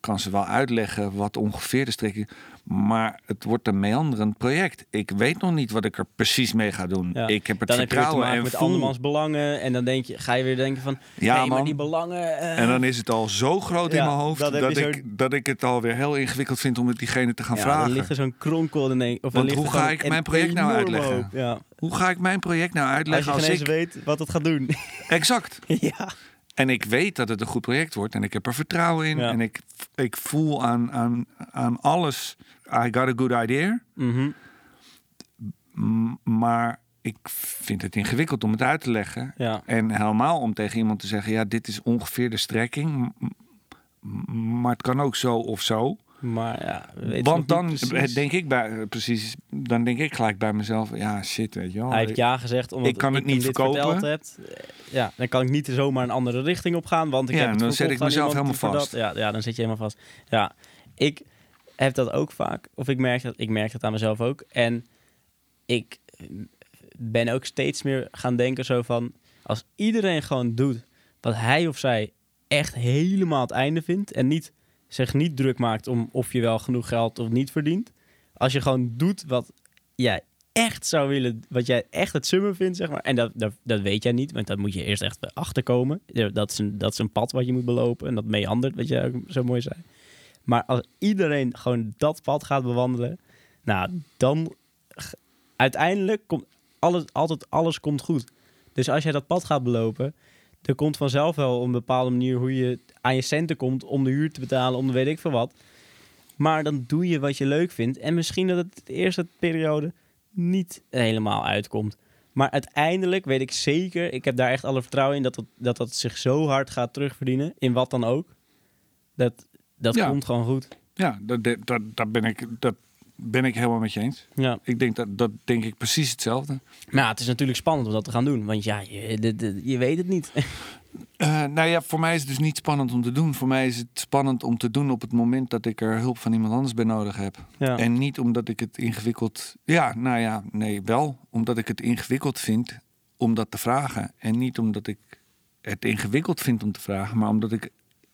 kan ze wel uitleggen wat ongeveer de strekking maar het wordt een meanderend project. Ik weet nog niet wat ik er precies mee ga doen. Ja. Ik heb het dan heb je weer te vertrouwen maken en met voel... andermans belangen. En dan denk je, ga je weer denken van... Ja, nee, maar die belangen... eh, En dan is het al zo groot Ja, in mijn hoofd dat, je ik, dat ik het alweer heel ingewikkeld vind om het diegene te gaan ja, vragen. dan ligt er zo'n kronkel. Of Want ligt hoe ga ik mijn project nou uitleggen? Hoe ga ik mijn project nou Als je uitleggen als, eens ik... weet wat het gaat doen. Exact. ja. En ik weet dat het een goed project wordt en ik heb er vertrouwen in. Ja. En ik, ik voel aan, aan, aan alles, I got a good idea. Mhm. M- Maar ik vind het ingewikkeld om het uit te leggen. ja. En helemaal om tegen iemand te zeggen, ja, dit is ongeveer de strekking. Maar het kan ook zo of zo. Maar ja, we weten Want dan denk ik bij, eh, precies, dan denk ik gelijk bij mezelf, ja, shit, weet je wel. Hij heeft ja gezegd omdat Ik kan het niet verkopen. heb. Ja, dan kan ik niet zomaar een andere richting op gaan, want ik Ja, heb het dan zet ik mezelf helemaal vast. Dat, ja, ja, dan zit je helemaal vast. Ja, ik heb dat ook vaak, of ik merk dat, ik merk dat aan mezelf ook. En ik ben ook steeds meer gaan denken zo van, als iedereen gewoon doet wat hij of zij echt helemaal het einde vindt en niet zich niet druk maakt om of je wel genoeg geld of niet verdient. Als je gewoon doet wat jij echt zou willen, wat jij echt het summen vindt, zeg maar. En dat, dat, dat weet jij niet, want dat moet je eerst echt achterkomen. Dat is, een, dat is een pad wat je moet belopen en dat meandert, wat jij ook zo mooi zei. Maar als iedereen gewoon dat pad gaat bewandelen, nou, dan uiteindelijk komt alles, altijd alles komt goed. Dus als jij dat pad gaat belopen, er komt vanzelf wel een bepaalde manier hoe je aan je centen komt om de huur te betalen, om de weet ik veel wat. Maar dan doe je wat je leuk vindt. En misschien dat het de eerste periode niet helemaal uitkomt. Maar uiteindelijk weet ik zeker, ik heb daar echt alle vertrouwen in, dat dat, dat, dat zich zo hard gaat terugverdienen, in wat dan ook. Dat, dat Ja. komt gewoon goed. Ja, dat, dat, dat, dat ben ik, dat ben ik helemaal met je eens. Ja. Ik denk dat, dat denk ik precies hetzelfde. Maar ja, het is natuurlijk spannend om dat te gaan doen. Want ja, je, de- de- je weet het niet. Eh, nou ja, voor mij is het dus niet spannend om te doen. Voor mij is het spannend om te doen op het moment dat ik er hulp van iemand anders bij nodig heb. Ja. En niet omdat ik het ingewikkeld. Ja, nou ja, nee, wel. Omdat ik het ingewikkeld vind om dat te vragen. En niet omdat ik het ingewikkeld vind om te vragen, maar omdat ik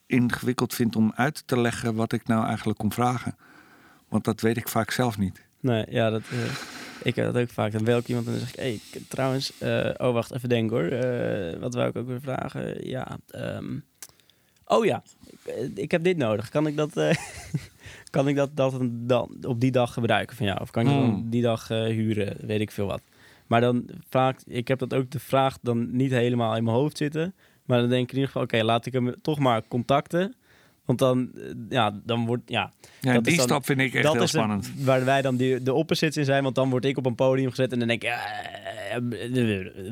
ingewikkeld vind om uit te leggen wat ik nou eigenlijk kom vragen. Want dat weet ik vaak zelf niet. Nee, ja, dat, eh, ik heb dat ook vaak. Dan bel ik iemand en dan zeg ik, hey, ik- trouwens, eh, oh wacht, even denken hoor. Eh, wat wou ik ook weer vragen? Ja, ehm, oh ja, ik, ik heb dit nodig. Kan ik dat, kan ik dat, dan op die dag gebruiken van jou? Of kan ik dan Hmm. die dag huren? Weet ik veel wat. Maar dan vaak, ik heb dat ook de vraag dan niet helemaal in mijn hoofd zitten. Maar dan denk ik in ieder geval, oké, laat ik hem toch maar contacten. Want dan, eh, ja, dan wordt, ja, Ja, Dat die dan- stap vind ik echt dat heel het spannend. waar wij dan die, de opposites in zijn. Want dan word ik op een podium gezet en dan denk ik, ja, eh, eh,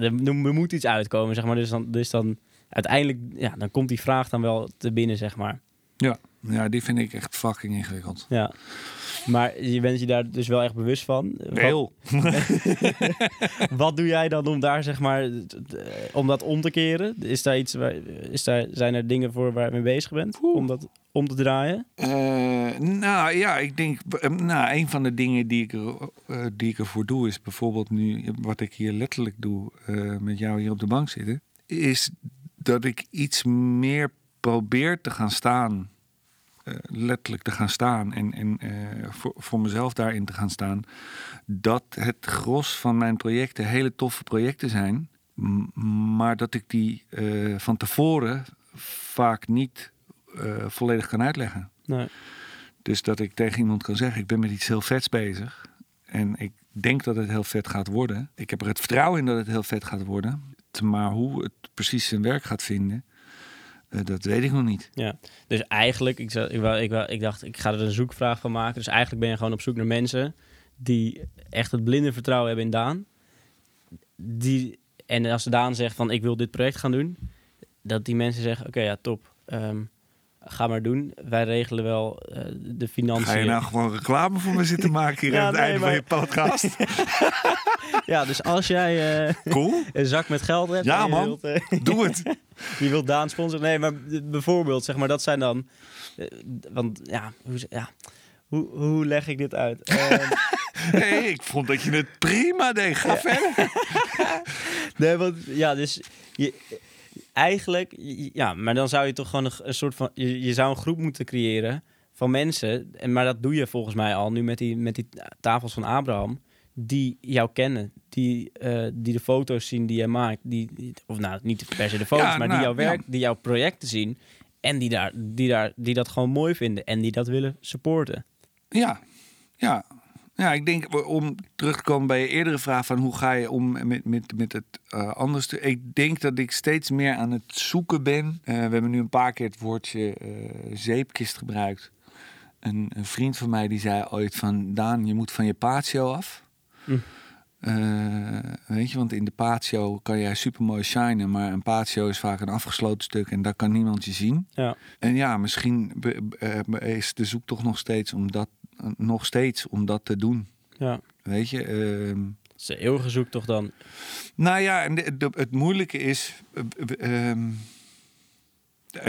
er er moet iets uitkomen, zeg maar. Dus dan, dus dan uiteindelijk, ja, dan komt die vraag dan wel te binnen, zeg maar. Ja. ja, die vind ik echt fucking ingewikkeld. Ja. Maar je bent je daar dus wel echt bewust van. Heel. Wat doe jij dan om daar, zeg maar, eh, om dat om te keren? Is daar iets, waar, is daar, zijn er dingen voor waar je mee bezig bent? Om dat om te draaien? Eh, nou ja, ik denk, eh, nou, een van de dingen die ik, er, eh, die ik ervoor doe, is bijvoorbeeld nu, wat ik hier letterlijk doe, met jou hier op de bank zitten, is dat ik iets meer probeer te gaan staan. Eh, letterlijk te gaan staan en, en eh, voor, voor mezelf daarin te gaan staan. Dat het gros van mijn projecten hele toffe projecten zijn. Maar dat ik die eh, van tevoren vaak niet volledig kan uitleggen. Nee. Dus dat ik tegen iemand kan zeggen: ik ben met iets heel vets bezig. En ik denk dat het heel vet gaat worden. Ik heb er het vertrouwen in dat het heel vet gaat worden. Maar hoe het precies zijn werk gaat vinden, dat weet ik nog niet. Ja, dus eigenlijk, ik, ik, ik, ik dacht, ik ga er een zoekvraag van maken. Dus eigenlijk ben je gewoon op zoek naar mensen die echt het blinde vertrouwen hebben in Daan. Die, en als Daan zegt van, ik wil dit project gaan doen, dat die mensen zeggen, oké, ja, top. Ehm, ga maar doen. Wij regelen wel eh, de financiën. Ga je nou gewoon reclame voor me zitten maken hier Ja, aan het nee, einde van je podcast? Ja, dus als jij eh, Cool, een zak met geld hebt... Ja, man. Wilt, eh, doe het. Je wilt Daan sponsoren? Nee, maar bijvoorbeeld, zeg maar, dat zijn dan... eh, want ja, hoe, ja hoe, hoe leg ik dit uit? Hey, ik vond dat je het prima deed. Ga verder. nee, want ja, dus je, eigenlijk... Ja, maar dan zou je toch gewoon een, een soort van... Je, je zou een groep moeten creëren van mensen. En, maar dat doe je volgens mij al nu met die, met die tafels van Abraham. Die jou kennen. Die, eh, die de foto's zien die jij maakt. Die, of nou, niet per se de foto's, Ja, maar nou, die jouw werk, ja. die jouw projecten zien. En die, daar, die, daar, die dat gewoon mooi vinden. En die dat willen supporten. Ja, ja. Ja, ik denk om terug te komen bij je eerdere vraag van hoe ga je om met, met, met het eh, anders. te- Ik denk dat ik steeds meer aan het zoeken ben. Eh, we hebben nu een paar keer het woordje zeepkist gebruikt. Een, een vriend van mij die zei ooit van Daan, je moet van je patio af. Eh, weet je, want in de patio kan jij super mooi shinen, maar een patio is vaak een afgesloten stuk en daar kan niemand je zien. Ja. En ja, misschien eh, is de zoektocht nog steeds om dat, eh, nog steeds om dat te doen. Ja. Weet je? ehm, Dat is een eeuwige zoektocht dan. nou ja, en de- de- het moeilijke is. eh, eh, ehm, eh,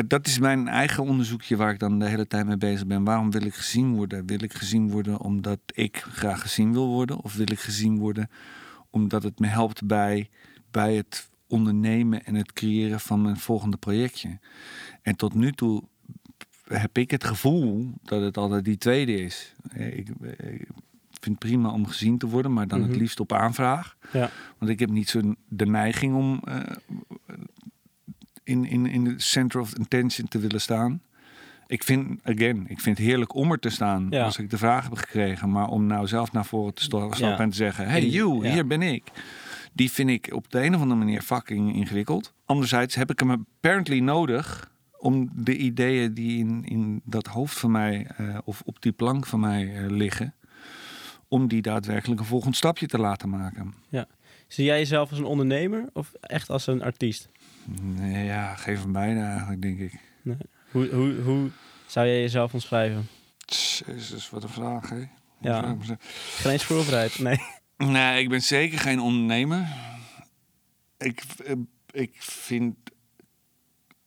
dat is mijn eigen onderzoekje waar ik dan de hele tijd mee bezig ben. Waarom wil ik gezien worden? Wil ik gezien worden omdat ik graag gezien wil worden? Of wil ik gezien worden omdat het me helpt bij, bij het ondernemen en het creëren van mijn volgende projectje? En tot nu toe heb ik het gevoel dat het altijd die tweede is. Eh, Ik, ik vind het prima om gezien te worden, maar dan Mhm. het liefst op aanvraag. Ja. Want ik heb niet zo de neiging om eh, in, in, in de center of attention te willen staan. Ik vind, again, ik vind het heerlijk om er te staan Ja. als ik de vraag heb gekregen. Maar om nou zelf naar voren te stappen Ja. en te zeggen... Hey you, ja. hier ben ik. Die vind ik op de een of andere manier fucking ingewikkeld. Anderzijds heb ik hem apparently nodig... om de ideeën die in, in dat hoofd van mij... eh, of op die plank van mij eh, liggen... om die daadwerkelijk een volgend stapje te laten maken. Zie jij jezelf als een ondernemer of echt als een artiest? Nee, ja, geef hem beide eigenlijk, denk ik. Hoe, hoe, hoe zou jij jezelf omschrijven? Jezus, wat een vraag, hè? Ja. Geen eens voorbereid. Nee. Nee, ik ben zeker geen ondernemer. Ik, eh, ik vind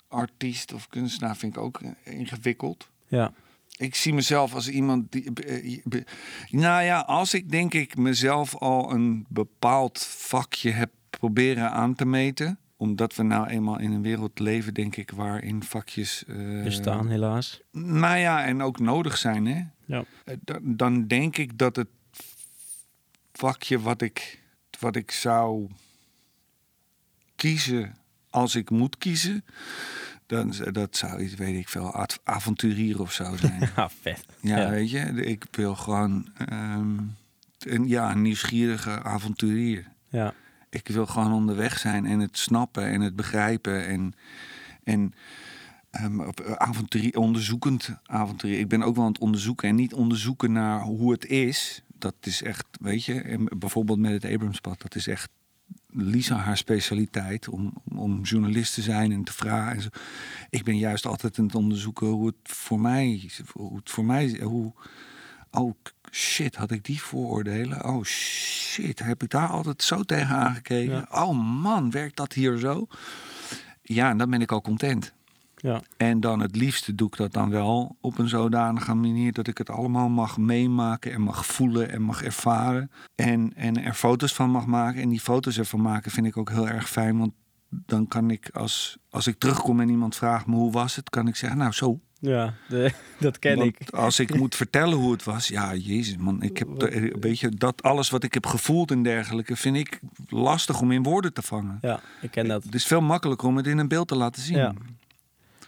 artiest of kunstenaar vind ik ook eh, ingewikkeld. Ja. Ik zie mezelf als iemand die. eh, Nou ja, als ik denk ik mezelf al een bepaald vakje heb proberen aan te meten. Omdat we nou eenmaal in een wereld leven, denk ik, waarin vakjes. eh, Bestaan helaas. Nou ja, en ook nodig zijn, hè? Ja. Eh, Dan, dan denk ik dat het vakje wat ik, wat ik zou kiezen als ik moet kiezen, dan dat zou iets, weet ik veel, avonturier of zo zijn. Ja, vet. ja, Ja. weet je, ik wil gewoon ehm, een, ja, een nieuwsgierige avonturier. Ja. Ik wil gewoon onderweg zijn en het snappen en het begrijpen. En, en Um, onderzoekend avonturier. Ik ben ook wel aan het onderzoeken en niet onderzoeken naar hoe het is. Dat is echt, weet je, en bijvoorbeeld met het Abramspad, dat is echt Lisa haar specialiteit om, om journalist te zijn en te vragen. En zo. Ik ben juist altijd aan het onderzoeken hoe het voor mij, hoe het voor mij, hoe, oh shit, had ik die vooroordelen? Oh shit, heb ik daar altijd zo tegen aangekeken? Oh man, werkt dat hier zo? Ja, en dan ben ik al content. Ja. En dan het liefste doe ik dat dan wel op een zodanige manier dat ik het allemaal mag meemaken en mag voelen en mag ervaren. En, en er foto's van mag maken. En die foto's ervan maken vind ik ook heel erg fijn. Want dan kan ik, als, als ik terugkom en iemand vraagt me hoe was het, kan ik zeggen, nou zo. Ja, de, dat ken Want ik. Als ik moet vertellen hoe het was, ja, jezus man, ik heb, weet je, dat alles wat ik heb gevoeld en dergelijke, vind ik lastig om in woorden te vangen. Ja, ik ken dat. Het is veel makkelijker om het in een beeld te laten zien. Ja.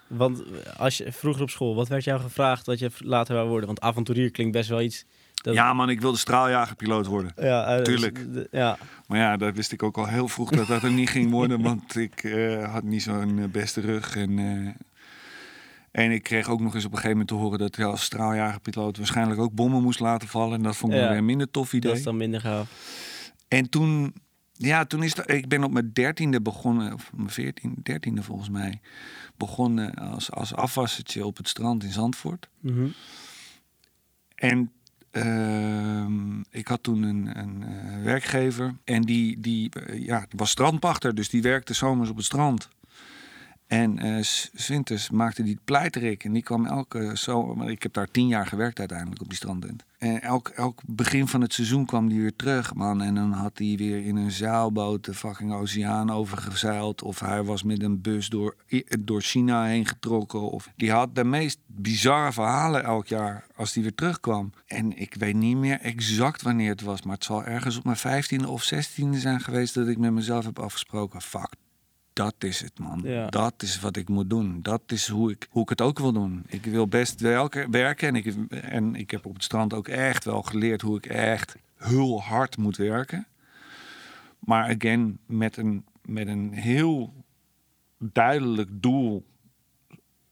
Want als je vroeger op school, wat werd jou gevraagd wat je later wou worden? Want avonturier klinkt best wel iets. Dat... Ja, man, ik wilde straaljagerpiloot worden. Ja, uh, tuurlijk. Ja. Maar ja, dat wist ik ook al heel vroeg dat dat er niet ging worden, want ik uh, had niet zo'n beste rug. En, uh, en ik kreeg ook nog eens op een gegeven moment te horen dat je als straaljagerpiloot waarschijnlijk ook bommen moest laten vallen. En dat vond ik ja. weer een minder tof idee. Dat is dan minder gaaf. En toen, ja, toen is dat, ik ben op mijn dertiende begonnen, of mijn veertiende, dertiende volgens mij begonnen als, als afwassertje op het strand in Zandvoort. Mm -hmm. En uh, ik had toen een, een uh, werkgever en die, die uh, ja, was strandpachter, dus die werkte zomers op het strand. En uh, winters maakte die pleiterik en die kwam elke zomer. Ik heb daar tien jaar gewerkt uiteindelijk op die strandtent. En elk, elk begin van het seizoen kwam die weer terug, man. En dan had hij weer in een zeilboot de fucking oceaan overgezeild. Of hij was met een bus door, door China heen getrokken. Of die had de meest bizarre verhalen elk jaar als die weer terugkwam. En ik weet niet meer exact wanneer het was. Maar het zal ergens op mijn vijftiende of zestiende zijn geweest dat ik met mezelf heb afgesproken. Fuck, dat is het, man. Ja. Dat is wat ik moet doen. Dat is hoe ik, hoe ik het ook wil doen. Ik wil best werken. En ik, en ik heb op het strand ook echt wel geleerd hoe ik echt heel hard moet werken. Maar again, met een, met een heel duidelijk doel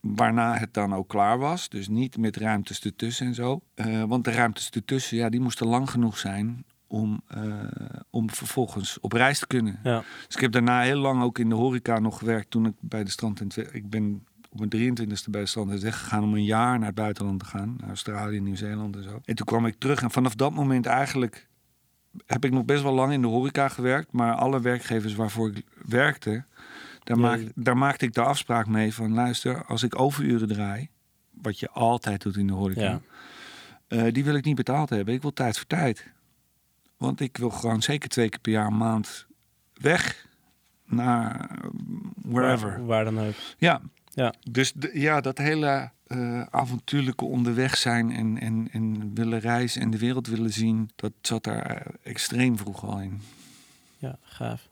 waarna het dan ook klaar was. Dus niet met ruimtes ertussen en zo. Uh, want de ruimtes ertussen, ja, die moesten lang genoeg zijn om, uh, om vervolgens op reis te kunnen. Ja. Dus ik heb daarna heel lang ook in de horeca nog gewerkt toen ik bij de strand... Ik ben op mijn 23e bij de strand weggegaan om een jaar naar het buitenland te gaan. Naar Australië, Nieuw-Zeeland en zo. En toen kwam ik terug en vanaf dat moment eigenlijk... heb ik nog best wel lang in de horeca gewerkt. Maar alle werkgevers waarvoor ik werkte... Daar, Ja, maak, je- daar maakte ik de afspraak mee van... luister, als ik overuren draai... wat je altijd doet in de horeca... Ja. eh, die wil ik niet betaald hebben. Ik wil tijd voor tijd. Want ik wil gewoon zeker twee keer per jaar een maand weg naar wherever. Waar, waar dan ook. Ja. Ja. Dus de- ja, dat hele eh, avontuurlijke onderweg zijn en, en, en willen reizen en de wereld willen zien, dat zat daar eh, extreem vroeg al in. Ja, gaaf.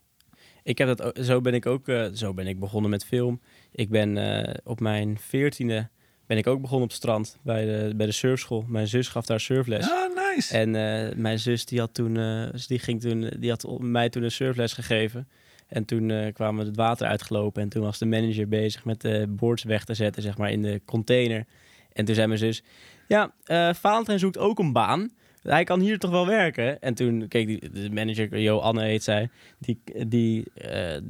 Ik heb dat, zo ben ik ook, eh, zo ben ik begonnen met film. Ik ben op mijn veertiende ben ik ook begonnen op het strand bij de, bij de surfschool. Mijn zus gaf daar surfles. Ah, nice. En eh, mijn zus die had toen, eh, dus die ging toen, die had mij toen een surfles gegeven. En toen eh, kwamen we het water uitgelopen en toen was de manager bezig met de boards weg te zetten, zeg maar, in de container. En toen zei mijn zus, ja, Valentijn zoekt ook een baan. Hij kan hier toch wel werken? En toen keek die, de manager, Jo Anne heet zij, die, die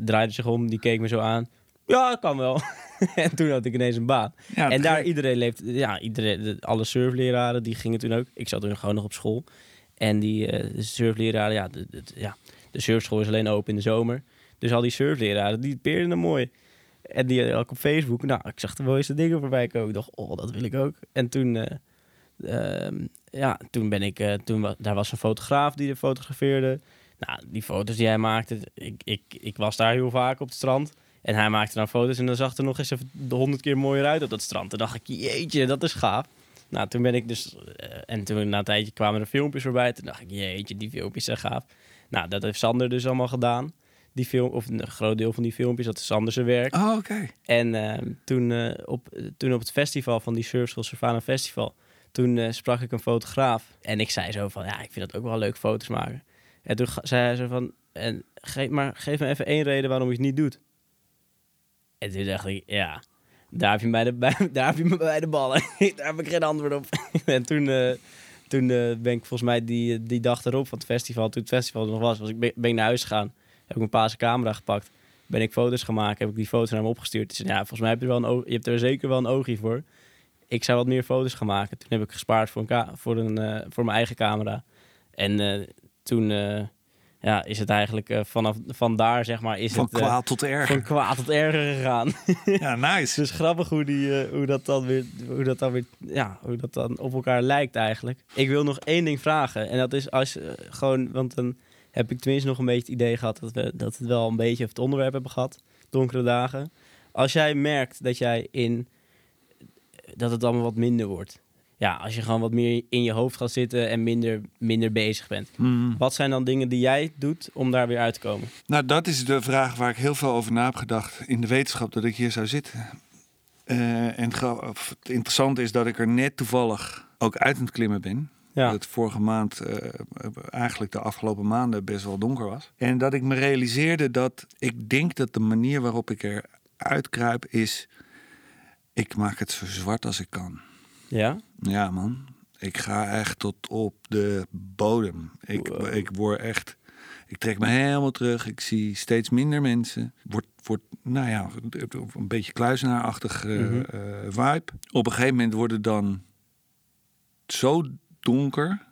draaide zich om, die keek me zo aan. Ja, kan wel. en toen had ik ineens een baan. Ja, en daar gek. iedereen leeft, ja, iedereen, de- alle surfleraren die gingen toen ook. Ik zat toen gewoon nog op school. En die eh, de surfleraren, ja de, de, ja, de surfschool is alleen open in de zomer. Dus al die surfleraren, die peerden hem mooi. En die had ook op Facebook, nou, ik zag de mooiste dingen voorbij komen. Ik dacht, oh, dat wil ik ook. En toen, eh, ehm, ja, toen ben ik, eh, toen daar was een fotograaf die er fotografeerde. Nou, die foto's die hij maakte, ik, ik, ik was daar heel vaak op het strand. En hij maakte dan foto's en dan zag er nog eens even de honderd keer mooier uit op dat strand. Toen dacht ik, jeetje, dat is gaaf. Nou, toen ben ik dus... eh, en toen na een tijdje kwamen er filmpjes voorbij. Toen dacht ik, jeetje, die filmpjes zijn gaaf. Nou, dat heeft Sander dus allemaal gedaan. Die film, of een groot deel van die filmpjes, dat is Sander zijn werk. Oh, oké. En eh, toen, eh, op, toen op het festival van die Surfschool Savannah Festival... toen eh, sprak ik een fotograaf. En ik zei zo van, ja, ik vind dat ook wel leuk foto's maken. En toen zei hij zo van, en geef, maar geef me even één reden waarom je het niet doet. En toen dacht ik, ja, Daar heb je de, bij, daar heb je me bij de ballen. daar heb ik geen antwoord op. en toen, eh, toen eh, ben ik volgens mij die, die dag erop van het festival, toen het festival nog was, was ik, ben, ik naar huis gegaan. Heb ik mijn pa zijn camera gepakt. Ben ik foto's gemaakt, heb ik die foto's naar hem opgestuurd. Dus ja, volgens mij heb je, wel een, je hebt er zeker wel een oogje voor. Ik zou wat meer foto's gaan maken. Toen heb ik gespaard voor, een voor, een, eh, voor mijn eigen camera. En eh, toen eh, ja, is het eigenlijk eh, vanaf vandaar, zeg maar, is Van het eh, kwaad tot van erger. kwaad tot erger gegaan. Ja, nice. Dus grappig hoe, die, eh, hoe dat dan weer, hoe dat dan weer, ja, hoe dat dan op elkaar lijkt eigenlijk. Ik wil nog één ding vragen. En dat is als gewoon, want dan heb ik tenminste nog een beetje het idee gehad dat we dat het wel een beetje het onderwerp hebben gehad. Donkere dagen. Als jij merkt dat jij in, dat het allemaal wat minder wordt. Ja, als je gewoon wat meer in je hoofd gaat zitten en minder, minder bezig bent. Mm. Wat zijn dan dingen die jij doet om daar weer uit te komen? Nou, dat is de vraag waar ik heel veel over na heb gedacht in de wetenschap dat ik hier zou zitten. Eh, en het interessante is dat ik er net toevallig ook uit aan het klimmen ben. Ja, Dat het vorige maand, eh, eigenlijk de afgelopen maanden, best wel donker was. En dat ik me realiseerde dat ik denk dat de manier waarop ik er uitkruip is... Ik maak het zo zwart als ik kan. Ja, Ja, man. Ik ga echt tot op de bodem. Ik, Wow. ik word echt. Ik trek me helemaal terug. Ik zie steeds minder mensen. Wordt, wordt nou ja, een beetje kluizenaarachtig eh, Mhm. vibe. Op een gegeven moment wordt het dan zo donker.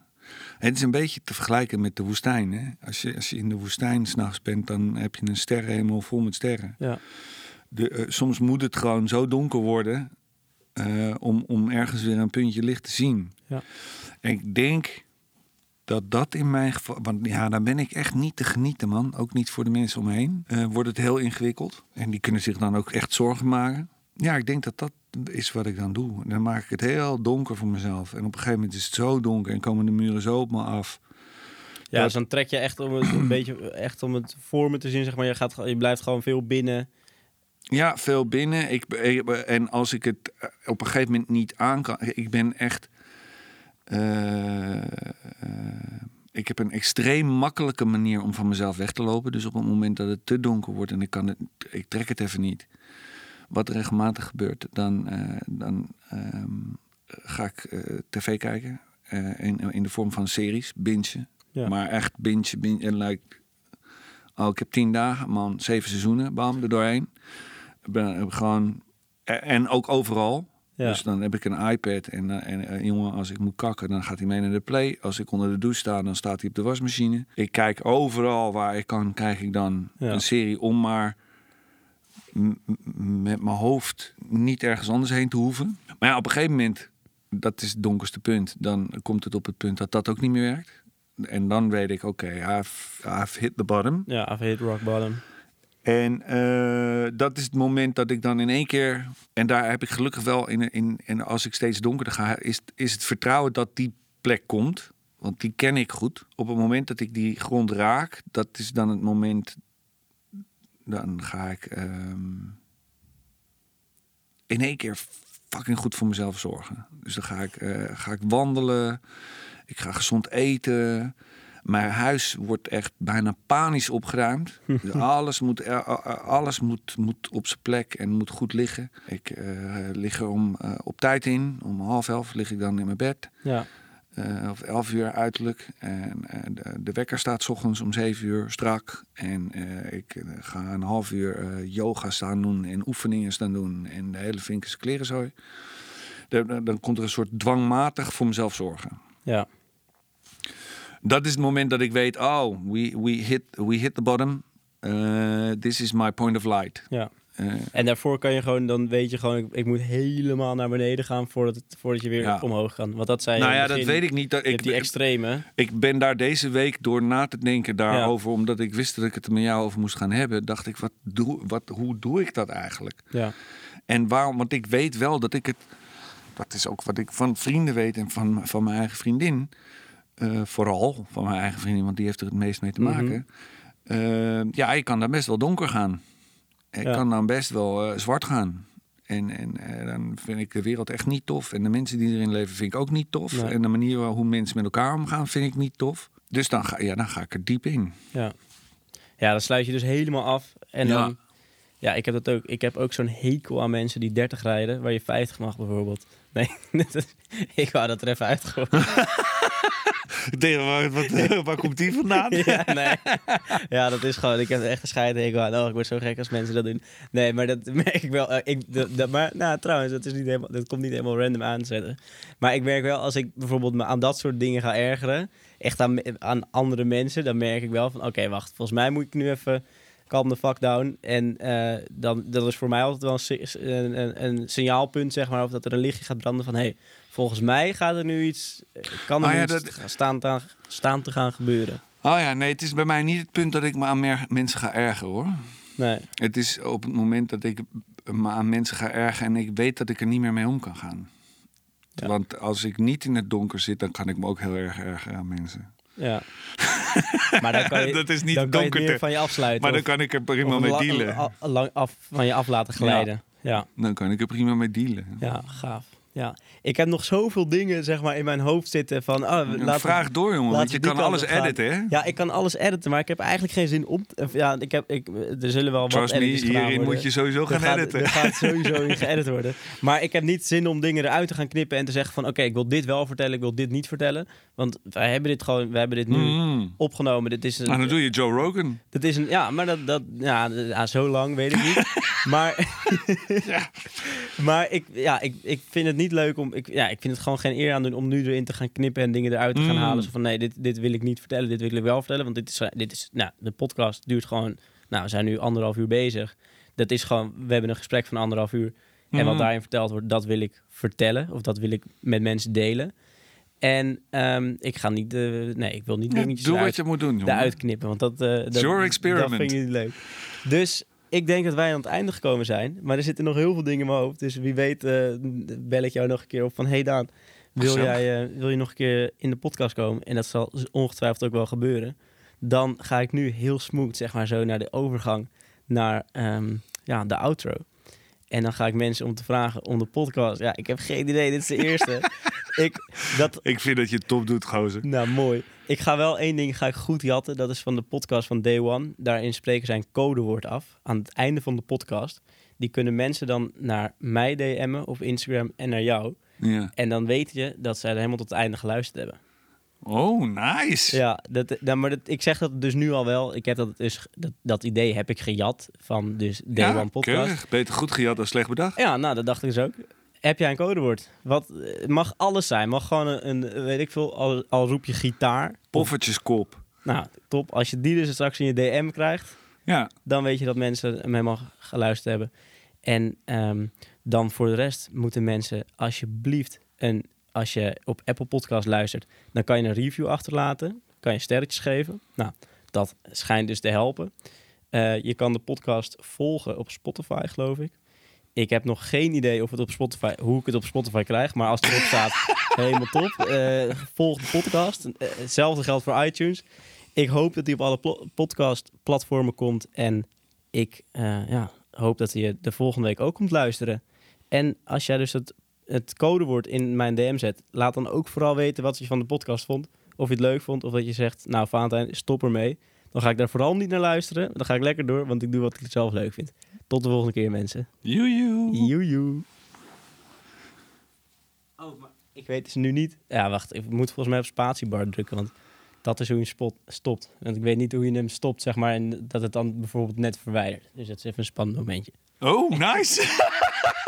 Het is een beetje te vergelijken met de woestijn. Hè? Als, je, als je in de woestijn s'nachts bent, dan heb je een sterrenhemel vol met sterren. ja, De, eh, soms moet het gewoon zo donker worden eh, om, om ergens weer een puntje licht te zien. Ja. En ik denk dat dat in mijn geval, want ja, dan ben ik echt niet te genieten, man. Ook niet voor de mensen om me heen. Eh, wordt het heel ingewikkeld. En die kunnen zich dan ook echt zorgen maken. Ja, ik denk dat dat is wat ik dan doe. Dan maak ik het heel donker voor mezelf. En op een gegeven moment is het zo donker en komen de muren zo op me af. Ja, dus dan trek je echt om het een beetje echt om het voor me te zien, zeg maar. Je, gaat, je blijft gewoon veel binnen. Ja, veel binnen. Ik, en als ik het eh, op een gegeven moment niet aan kan. Ik ben echt. eh, eh, ik heb een extreem makkelijke manier om van mezelf weg te lopen. Dus op het moment dat het te donker wordt en ik kan het, ik trek het even niet. Wat regelmatig gebeurt, dan, dan ehm, ga ik tv kijken. in, in de vorm van series, bingen. Ja. Maar echt. En like, oh, ik heb tien dagen, man, zeven seizoenen, bam, er doorheen. Ben gewoon, en- en ook overal. Ja. Dus dan heb ik een iPad en, eh, en eh, jongen, als ik moet kakken, dan gaat hij mee naar de play. Als ik onder de douche sta, dan staat hij op de wasmachine. Ik kijk overal waar ik kan, krijg ik dan Ja. een serie om maar met mijn hoofd niet ergens anders heen te hoeven. Maar ja, op een gegeven moment, dat is het donkerste punt, dan komt het op het punt dat dat ook niet meer werkt. En dan weet ik, oké, I've, I've hit the bottom. Ja, I've hit rock bottom. En eh, dat is het moment dat ik dan in één keer... En daar heb ik gelukkig wel in... in en als ik steeds donkerder ga, is, is het vertrouwen dat die plek komt. Want die ken ik goed. Op het moment dat ik die grond raak, dat is dan het moment... Dan ga ik ehm, in één keer fucking goed voor mezelf zorgen. Dus dan ga ik, eh, ga ik wandelen. Ik ga gezond eten. Mijn huis wordt echt bijna panisch opgeruimd. Dus alles moet, eh, eh, alles moet, moet op zijn plek en moet goed liggen. Ik eh, lig er om, eh, op tijd in. Om half elf lig ik dan in mijn bed. Ja, Eh, of elf uur uiterlijk. En eh, de, de wekker staat 's ochtends om zeven uur strak. En eh, ik eh, ga een half uur eh, yoga staan doen en oefeningen staan doen. En de hele vinkers klerenzooi. Dan- dan komt er een soort dwangmatig voor mezelf zorgen. ja, Dat is het moment dat ik weet, oh, we, we, hit, we hit the bottom. Uh, this is my point of light. ja. Uh, En daarvoor kan je gewoon, dan weet je gewoon, ik, ik moet helemaal naar beneden gaan voordat, het, voordat je weer Ja. omhoog kan. Want dat zei je nou ja, dat weet ik niet. Dat ik, die extreme. ik ben daar deze week door na te denken daarover, omdat ik wist dat ik het met jou over moest gaan hebben, dacht ik, wat doe, wat, hoe doe ik dat eigenlijk? Ja, En waarom? Want ik weet wel dat ik het. Dat is ook wat ik van vrienden weet en van, van mijn eigen vriendin. Eh, vooral van mijn eigen vriendin, want die heeft er het meest mee te Mhm. maken. Eh, ja, ik kan dan best wel donker gaan. Ik Ja. kan dan best wel eh, zwart gaan. En, en dan vind ik de wereld echt niet tof. En de mensen die erin leven vind ik ook niet tof. En de manier hoe mensen met elkaar omgaan vind ik niet tof. Dus dan ga, ja, dan ga ik er diep in. ja. Ja, dan sluit je dus helemaal af. En Ja. dan Ja, ik heb dat ook. Ik heb ook zo'n hekel aan mensen die 30 rijden, waar je 50 mag bijvoorbeeld. Nee, ik wou dat er even uitgooien. Tegen waar, wat, waar komt die vandaan? ja, nee. ja, dat is gewoon. Ik heb echt een scheiding aan. Oh, ik word zo gek als mensen dat doen. Nee, maar dat merk ik wel. eh, Ik, dat, dat- maar nou, trouwens, dat, is niet helemaal, dat komt niet helemaal random aanzetten. Maar ik merk wel, als ik bijvoorbeeld me aan dat soort dingen ga ergeren, echt aan, aan andere mensen, dan merk ik wel van, oké, wacht, volgens mij moet ik nu even calm the fuck down. En eh, dan, dat is voor mij altijd wel een, een, een, signaalpunt, zeg maar, of dat er een lichtje gaat branden van, hé, hey, volgens mij gaat er nu iets, kan er Ah, ja, iets dat- staan, te, staan te gaan gebeuren. Oh ja, nee, het is bij mij niet het punt dat ik me aan mensen ga ergeren hoor. Nee. Het is op het moment dat ik me aan mensen ga ergeren en ik weet dat ik er niet meer mee om kan gaan. Ja. Want als ik niet in het donker zit, dan kan ik me ook heel erg ergeren aan mensen. Ja. maar dan kan je, Dat is niet dan kan je het van je afsluiten. Maar dan of- kan ik er prima mee dealen. lang af, van je af laten glijden. Ja. Dan kan ik er prima mee dealen. ja, gaaf. Ja. Ik heb nog zoveel dingen zeg maar, in mijn hoofd zitten van... Ja, laten- Vraag door, jongen, want je kan alles editen, hè? Ja, ik kan alles editen, maar ik heb eigenlijk geen zin om... te- Ja, ik heb, ik, er zullen wel wat Trust me, edits gedaan hierin worden. moet je sowieso Er gaan gaat, editen. er gaat sowieso in geëdit worden. Maar ik heb niet zin om dingen eruit te gaan knippen en te zeggen van... Oké, ik wil dit wel vertellen, ik wil dit niet vertellen. Want wij hebben dit gewoon... We hebben dit nu Mm. opgenomen. Dit is een, Nou, dan doe je Joe Rogan. Dat is een, ja, maar dat, dat ja, ja, zo lang weet ik niet. maar maar ik, ja, ik, ik vind het niet leuk om, ik, ja, ik vind het gewoon geen eer aan doen om nu erin te gaan knippen en dingen eruit te gaan Mm. halen. Zo van nee, dit, dit wil ik niet vertellen, dit wil ik wel vertellen, want dit is, dit is, nou, de podcast duurt gewoon, nou, we zijn nu anderhalf uur bezig. Dat is gewoon, we hebben een gesprek van anderhalf uur. En wat Mm. daarin verteld wordt, dat wil ik vertellen of dat wil ik met mensen delen. En ehm, ik ga niet, nee, ik wil niet Ja, doe wat je moet doen, jongen. eruit knippen. Want dat, eh dat, your dat experiment. vind ik niet leuk. Dus ik denk dat wij aan het einde gekomen zijn. Maar er zitten nog heel veel dingen in mijn hoofd. Dus wie weet eh, bel ik jou nog een keer op van... Hey Daan, wil, jij, eh, wil je nog een keer in de podcast komen? En dat zal ongetwijfeld ook wel gebeuren. Dan ga ik nu heel smooth, zeg maar zo, naar de overgang naar ehm, ja, de outro. En dan ga ik mensen om te vragen om de podcast. Ja, ik heb geen idee. Dit is de eerste. ik, dat, Ik vind dat je het top doet, gozer. nou, mooi. Ik ga wel één ding ga ik goed jatten. Dat is van de podcast van Day One. Daarin spreken zij een codewoord af. Aan het einde van de podcast. Die kunnen mensen dan naar mij DM'en op Instagram en naar jou. Ja. En dan weet je dat zij er helemaal tot het einde geluisterd hebben. Oh, nice. Ja, dat, dat, maar dat, ik zeg dat dus nu al wel. Ik heb dat, dus, dat, dat idee heb ik gejat van dus Day Ja, One podcast. keurig. Beter goed gejat dan slecht bedacht. Ja, nou, dat dacht ik dus ook. Heb jij een codewoord? Wat eh, mag alles zijn? Mag gewoon een, een weet ik veel, al, al roep je gitaar. Of, Poffertjeskop. nou, top. Als je die dus straks in je DM krijgt, Ja. dan weet je dat mensen hem helemaal geluisterd hebben. En ehm, dan voor de rest moeten mensen alsjeblieft een als je op Apple Podcast luistert, dan kan je een review achterlaten. Kan je sterretjes geven. Nou, dat schijnt dus te helpen. Eh, je kan de podcast volgen op Spotify, geloof ik. Ik heb nog geen idee of het op Spotify, hoe ik het op Spotify krijg. Maar als het erop staat, helemaal top. Eh, volg de podcast. Eh, hetzelfde geldt voor iTunes. Ik hoop dat die op alle podcast-platformen komt. En ik eh, ja, hoop dat je de volgende week ook komt luisteren. En als jij dus het, het codewoord in mijn DM zet, laat dan ook vooral weten wat je van de podcast vond. Of je het leuk vond, of dat je zegt, nou Valentijn, stop ermee. Dan ga ik daar vooral niet naar luisteren. Dan ga ik lekker door, want ik doe wat ik zelf leuk vind. Tot de volgende keer, mensen. Joejoe. Joejoe. Oh, maar ik weet dus nu niet... Ja, wacht. Ik moet volgens mij op spatiebar drukken, want dat is hoe je spot stopt. Want ik weet niet hoe je hem stopt, zeg maar, en dat het dan bijvoorbeeld net verwijdert. Dus dat is even een spannend momentje. Oh, nice.